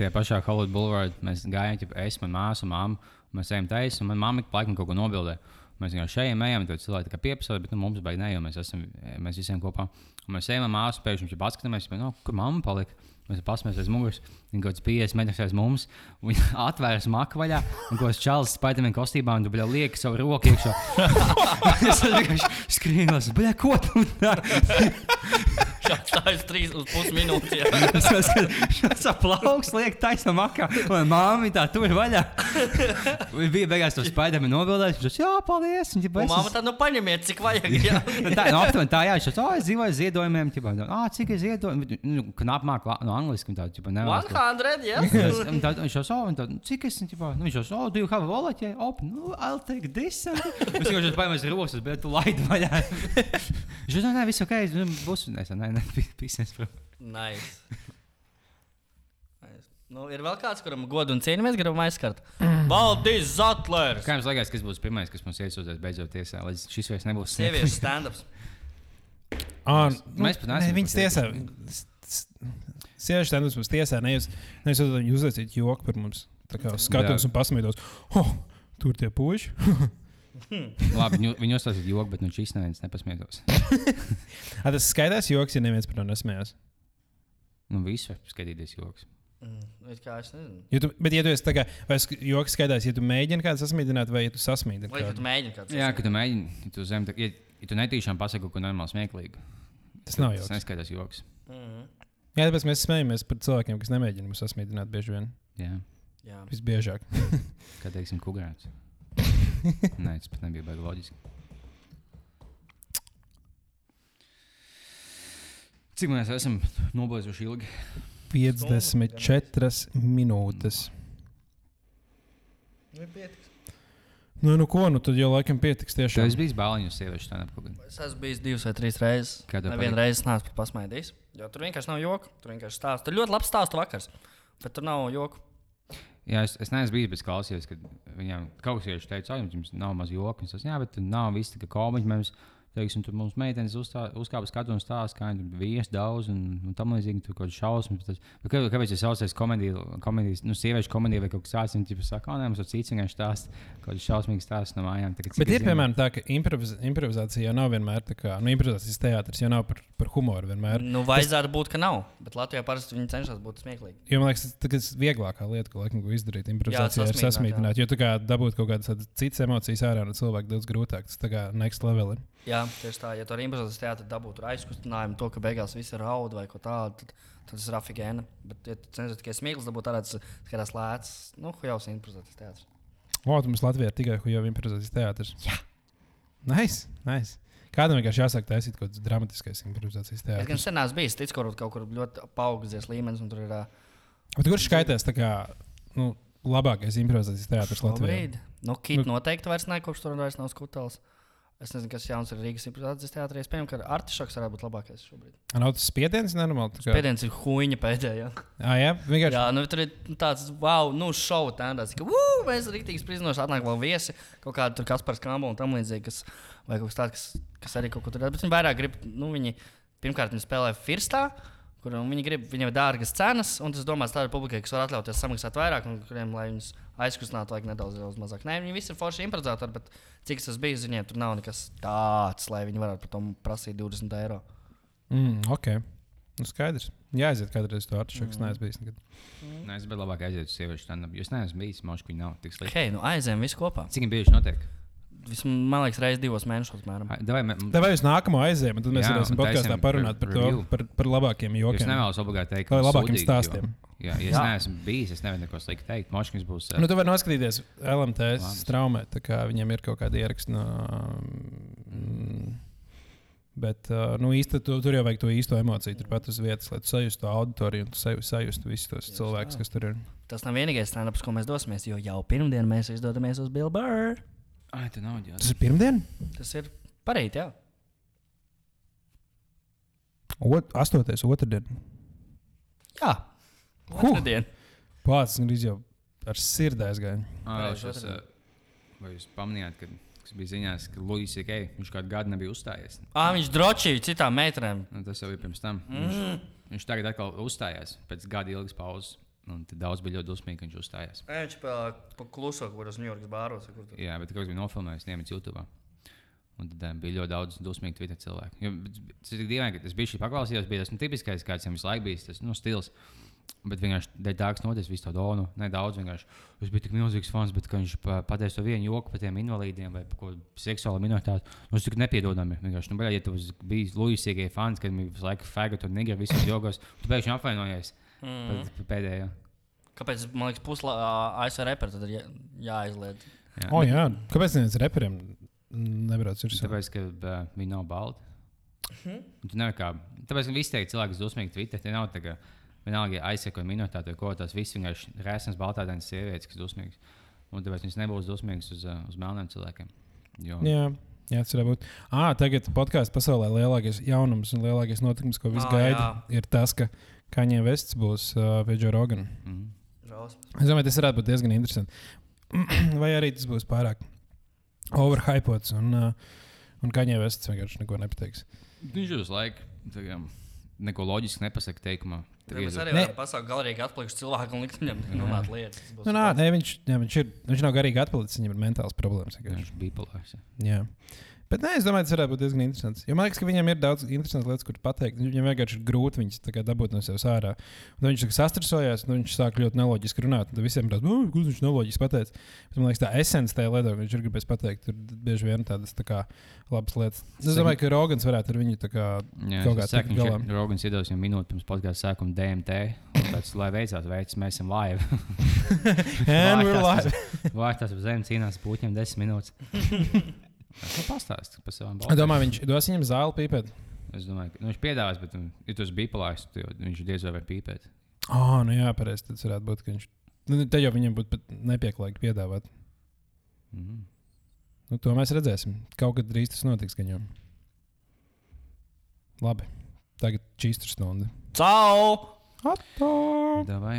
tajā pašā Hollywood Boulevard, mēs gājām, ja es, man māsa, mamma, mēs ejam taisni, un manā mamma ik pa laikam kaut ko nobildē. Mēs vienkārši šeit ejam, tad cilvēki pieprasa, bet nu, mums ne, jo mēs esam mēs visiem kopā. Un mēs ejam māsu, pēkšņi viņš paskatāmies, no, kur mamma palika. Mēs pasmējamies aiz muguras, viņa kaut kāds 50 metrus aiz mums, viņa (laughs) atvērs maku vaļā, un ko čālis Spiderman kostībā, un biji lieki savu roku iekšā. (laughs) es vienkārši skrīnu, bļā, ko tu dari? Tā ir trīs uz pus minūtes. Es skatos, ka šāds aplauks liek taisnā makā, un māmiņa tā tur vaļā. Viņa bija beigās to spaidami nobildējis. Viņš jā, paldies. Viņa Un Māma tā nu paņemiet, cik vajag. jā. (laughs) tā, no aptuveni tā, jā, teica, oh, es dzīvoju ziedojumiem. Ķipā, ah, cik ir ziedojumi? Nu, knap māk la- no angliski. Tā, ķipā, nevēlas to- 100, jā. Es- un tad Viņš jau savu, un cik es viņu, nu, viņš jau savu, do you have a wallet? Yeah, open, no, I'll take this. and that." Es vienkārši paņēmu rokas, bet tu laidi vaļā. (laughs) Viņš jau, nē, viss ok, nu, būs, nē, nē, (laughs) pisies, bro. Nice. Nice. Nu, ir vēl kāds, kuram godu un cieņu mēs gribam aizskart. Valdis Zatlers! Kā jums liekas, kas būs pirmais, kas mums iesūdzēs beidzot tiesā, lai šis vairs nebūs Sieviešu (laughs) stand-ups. Ah, Mēs pat neesam Viņas tiesā. Sieviešu standarts mums tiesā. Ne jūs, ne jūs uzlieciet joku par mums. Tā kā skatos un pasmiedos. Oh, tur tie (laughs) puiši. (laughs) Labi, viņu, viņu uzstāstīt joku, bet nu šis neviens nepasmietos. (laughs) A, tas skaidrs joks, ja neviens par to nesmējās. Nu, visu var skatīties joks. Mm, kā es nezinu. Ja tu, bet, ja tu esi tā kā, vai sk- joks skaidrs, ja tu mēģini kādu sasmīdināt, vai ja tu sasmīdi Vai tu kādu. mēģini kāds? Jā, ka tu mēģini, ja tu zem, ja, ja tu netīšām pasaki kaut ko normāli smieklīgu. Tas nav Tas joks. neskaidrs joks. Mm Jā, tāpēc mēs smējamies par cilvēkiem, kas nemēģina mums sasmīdināt bieži vien. Jā, Jā. Visbiežāk. kā teiksim, kukurāts. (laughs) Nē, tas pat nebija baigi loģiski. Cik mēs esam nobeiguši ilgi? 54 minūtes. Nu. Nu, nu ko, nu tad jau laikam pietiks Tu tiešām. esi bijis bāliņš, sieviešu tādā kādā. Es esmu bijis divas vai trīs reizes. Kā tev Nevienu patīk? reizi neesmu pat pasmaidījis. Jo tur vienkārši nav joku. Tur vienkārši stāsta. Tur ļoti labs stāstu vakars. Bet tur nav joku. Jā, es, es neesmu bijis, bet klausījos, kad viņam kaut kas teica, ka jums nav maz. Es teicu, jā, bet nav viss tikai komiķi. Teiksim, tur mums meitenes uzstā- uzkāpa skatu un stāsta, kā viņam vīrs daudz un, un tam līdzīgi. Tur kaut kāds šausmas. Tas, kā, kāpēc tas saucās komēdija, komēdijas, nu, sieviešu komēdija vai kaut kas tāds? Viņi tikai saka, ka mums ir cits vienkārši stāsts, kaut kāds šausmīgs stāsts no mājām. Tagad, Bet es ir zinu- piemēram tā, ka improviz improvizācija jau nav vienmēr tā kā, nu, improvizācijas teātris jau nav par, par humoru vienmēr. Nu, vajadzētu būt, ka nav. Bet Latvijā parasti viņi cenšas būt smieklīgi. Jo man liekas, tas ir vieglākā lieta, ko laikam izdarīt. Improvizācijā ir sasmīdināt. Jo tā kā dabūt kaut kādas citas emocijas ārā no cilvēka daudz grūtāk. Tas tā kā next level. Ir. Jā, tieši tā. Ja tur ir improvizācijas teātris, dabūtu aizkustinājumu, to, ka beigās viss ir rauda vai ko tādu, tad, tad tas ir afigēna. Bet, ja tu cenšas tikai smieklīgi dabūt, tas skatās lēts. Nu, jau ir improvizācijas teātris. Tu mums Latvijā ir tikai jau improvizācijas teātris. Jā. Nice, nice. Kādam vienkārši jāsāk taisīt kaut kāds dramatiskais improvizācijas Es gan teātris. sen esmu bijis, ticu, kur kaut kur ļoti paaugsties līmenis, un tur ir ā, Bet kurš skaitās tā kā nu, labākais improvizācijas teātris Latvijā? šobrīd. Nu, Kit noteikti vairs ne, kopš tur vairs nav skutels. Es nezinu, kas jauns ir Rīgas improvizācijas teātrī. Es pieņemu, ka Artišoks varētu būt labākais šobrīd. Nav tas spiediens nenormāli. tā kā- Pēdējais ir huīņa pēdējā. Ā, jā, vienkārši. Jā, nu tur ir tāds, wow, nu, šovu tendence, ka, uh, mēs rīktīgi spridzinoši, atnāk vēl viesi, kaut kāda tur Kaspars Kambo un tam līdzīgi, kas, vai kaut kas tāds, kas, kas arī kaut ko tur dara. Bet viņi vairāk grib, nu, viņi, pirmkārt, viņi spēlē Firstā, kur viņi grib, viņiem ir dārgas cenas, un tas domās tādai publikai, kas var atļauties samaksāt vairāk, un kuriem, lai viņus aizkustinātu, vajag nedaudz daudz mazāk. Nē, viņi visi ir forši improvizatori, bet cik tas bija, viņiem tur nav nekas tāds, lai viņi varētu par to prasīt 20 eiro. Mm, ok. Nu, skaidrs. Jā, aiziet kādreiz to artišoks. Mm. Neesmu bijis nekad. Nē, es biju labāk aiziet uz sieviešu stand-up. Jūs neesat bijis, moši, viņi nav tik slikti. Hei, nu aizējām visi kopā. Cik viņi bieži notiek? Vismaz, man liekas, reizes divos mēnešos, Tev uz nākamo aizējām, un tad mēs varēsim podkāstā parunāt par, to, review. par, par labākiem Es jokiem. nevēlos obligāti teikt, ka labākiem sūdīgi, stāstiem. Jo, jā, ja es Jā. neesmu bijis, es nevaru neko sliktu teikt. Moškins būs. Nu, tu vari noskatīties LMT straumē, tā kā viņiem ir kaut kāda ieraksta. No, mm, bet uh, nu, īsti, tu, tur jau vajag to īsto emociju, turpat uz vietas, lai tu sajustu to auditoriju un tu saju- sajustu visus tos cilvēkus, kas tur ir. Tas nav vienīgais stand-ups, ko mēs dosimies, jo jau pirmdien mēs izdodamies uz Bill Burr. Ai, tu nav Tas ir pirmdien, Tas ir pareizi, jā. Ot, 8. otrdien. Jā, otrdien. Pats gandrīz jau ar sirdi aizgāja. Vai jūs pamanījāt, ka, kas bija ziņās, ka Luis Ikei, viņš kādu gadu nebija uzstājies? Ā, viņš drošīja citām meitenēm. Nu, tas jau bija pirms tam. Viņš, viņš tagad atkal uzstājās pēc gada ilgas pauzes. Un daudz bija ļoti dusmīgi, ka viņš uzstājās. Ē, Viņš pa kluso, kur uz Ņujorkas bāros. tur. Jā, bet kaut kas bija nofilmējis, ņemts YouTube. Un tad um, bija ļoti daudz dusmīgu Twitter cilvēku. Jo, Tas ir tik dīvaini, ka tas bija šī paklausījās, bija tas nu, tipiskais, kāds viņam visu laiku bijis, tas nu, stils. Bet vienkārši dēļ tā, kas notiek, visu to donu, nedaudz vienkārši. Es biju tik milzīgs fans, bet viņš pa- pateica to vienu joku par tiem invalīdiem vai par ko seksuālu minoritāti, nu, tas tik nepiedodami. Vienkārši, nu, bļā, ja tu biji Luisīgie fans, kad viņi visu laiku fēga un nigri visos jogos, tu pēkšņi apvainojies Mm. pēdējo. Kāpēc man liekas, puslā ASV reperi tad ir jā, jāizliedz? Jā, O, bet- jā, kāpēc neviens reperiem nebrauc virsū? Tāpēc, ka uh, viņi nav balti. Un Tu nevari kā. Tāpēc, ka visi tie cilvēki, kas dusmīgi Twitter, tie nav tā kā. Vienalga, ja aizseko minoritāti vai ko, tās visas vienkārši rēsnes baltādienas sievietes, kas dusmīgas. Un tāpēc viņas nebūs dusmīgas uz, uh, uz melniem cilvēkiem. Jo, Jā. Jā, tas var būt. Ah, tagad podkāstā pasaulē lielākais jaunums un lielākais notikums, ko visi Ā, gaida, jā. ir tas, ka Kaņē Vests būs uh, pie Džona Rogana. mm. Es domāju, tas varētu būt diezgan interesanti. (clears throat) Vai arī tas būs pārāk overhypots un, uh, un Kaņē Vests vienkārši neko nepateiks. Viņš uz laiku kā neko loģiski nepasaka teikumā. Tad Mēs arī Ne. varam pasaukt galerijā atpūšas cilvēku un likt viņam runāt lietas. Tas būs Nu, nā, nē, viņš, jā, viņš, ir, viņš nav garīgi atpalicis, viņam ir mentāls problēmas. Viņš bija polārs. Jā. Bet nē, es domāju, tas varētu būt diezgan interesants. Jo man liekas, ka viņam ir daudz interesantas lietas, kur pateikt. Viņam vienkārši ir grūti viņas dabūt no sevis ārā. Un viņš sastrasojās, un viņš sāk ļoti neloģiski runāt. Tad visiem oh, ko viņš neloģiski pateica. Bet man liekas, tā esence tajā lietā, ko viņš ir gribējis pateikt, tur bieži vien tādas tā kā labas lietas. Es domāju, ka Rogans varētu ar viņu kā. Jā, Kaut kā tikt galā. ir Rogans iedos viņam minūti pirms podkāstu sākuma DMT. Pēc, lai veicās, veids, mēs esam live. And we're live. Vārtās ap zemi cīnās puķiem desmit minūtes. (laughs) Es pastāstīju par savām Es balsīm. domāju, viņš dos viņam zāli pīpēt. Es domāju, ka nu, viņš piedāvās, bet, um, ja tu esi bipolārs, tad viņš diez vai var pīpēt. Oh, nu jā, pareizi. Tas varētu būt, ka viņš. Nu, te jau viņam būtu pat nepieklājīgi piedāvāt. Mhm. Nu, to mēs redzēsim. Kaut kad drīz tas notiks. Gan jau. Labi. Tagad čīstra stunda. Ciao! Atā! Davai.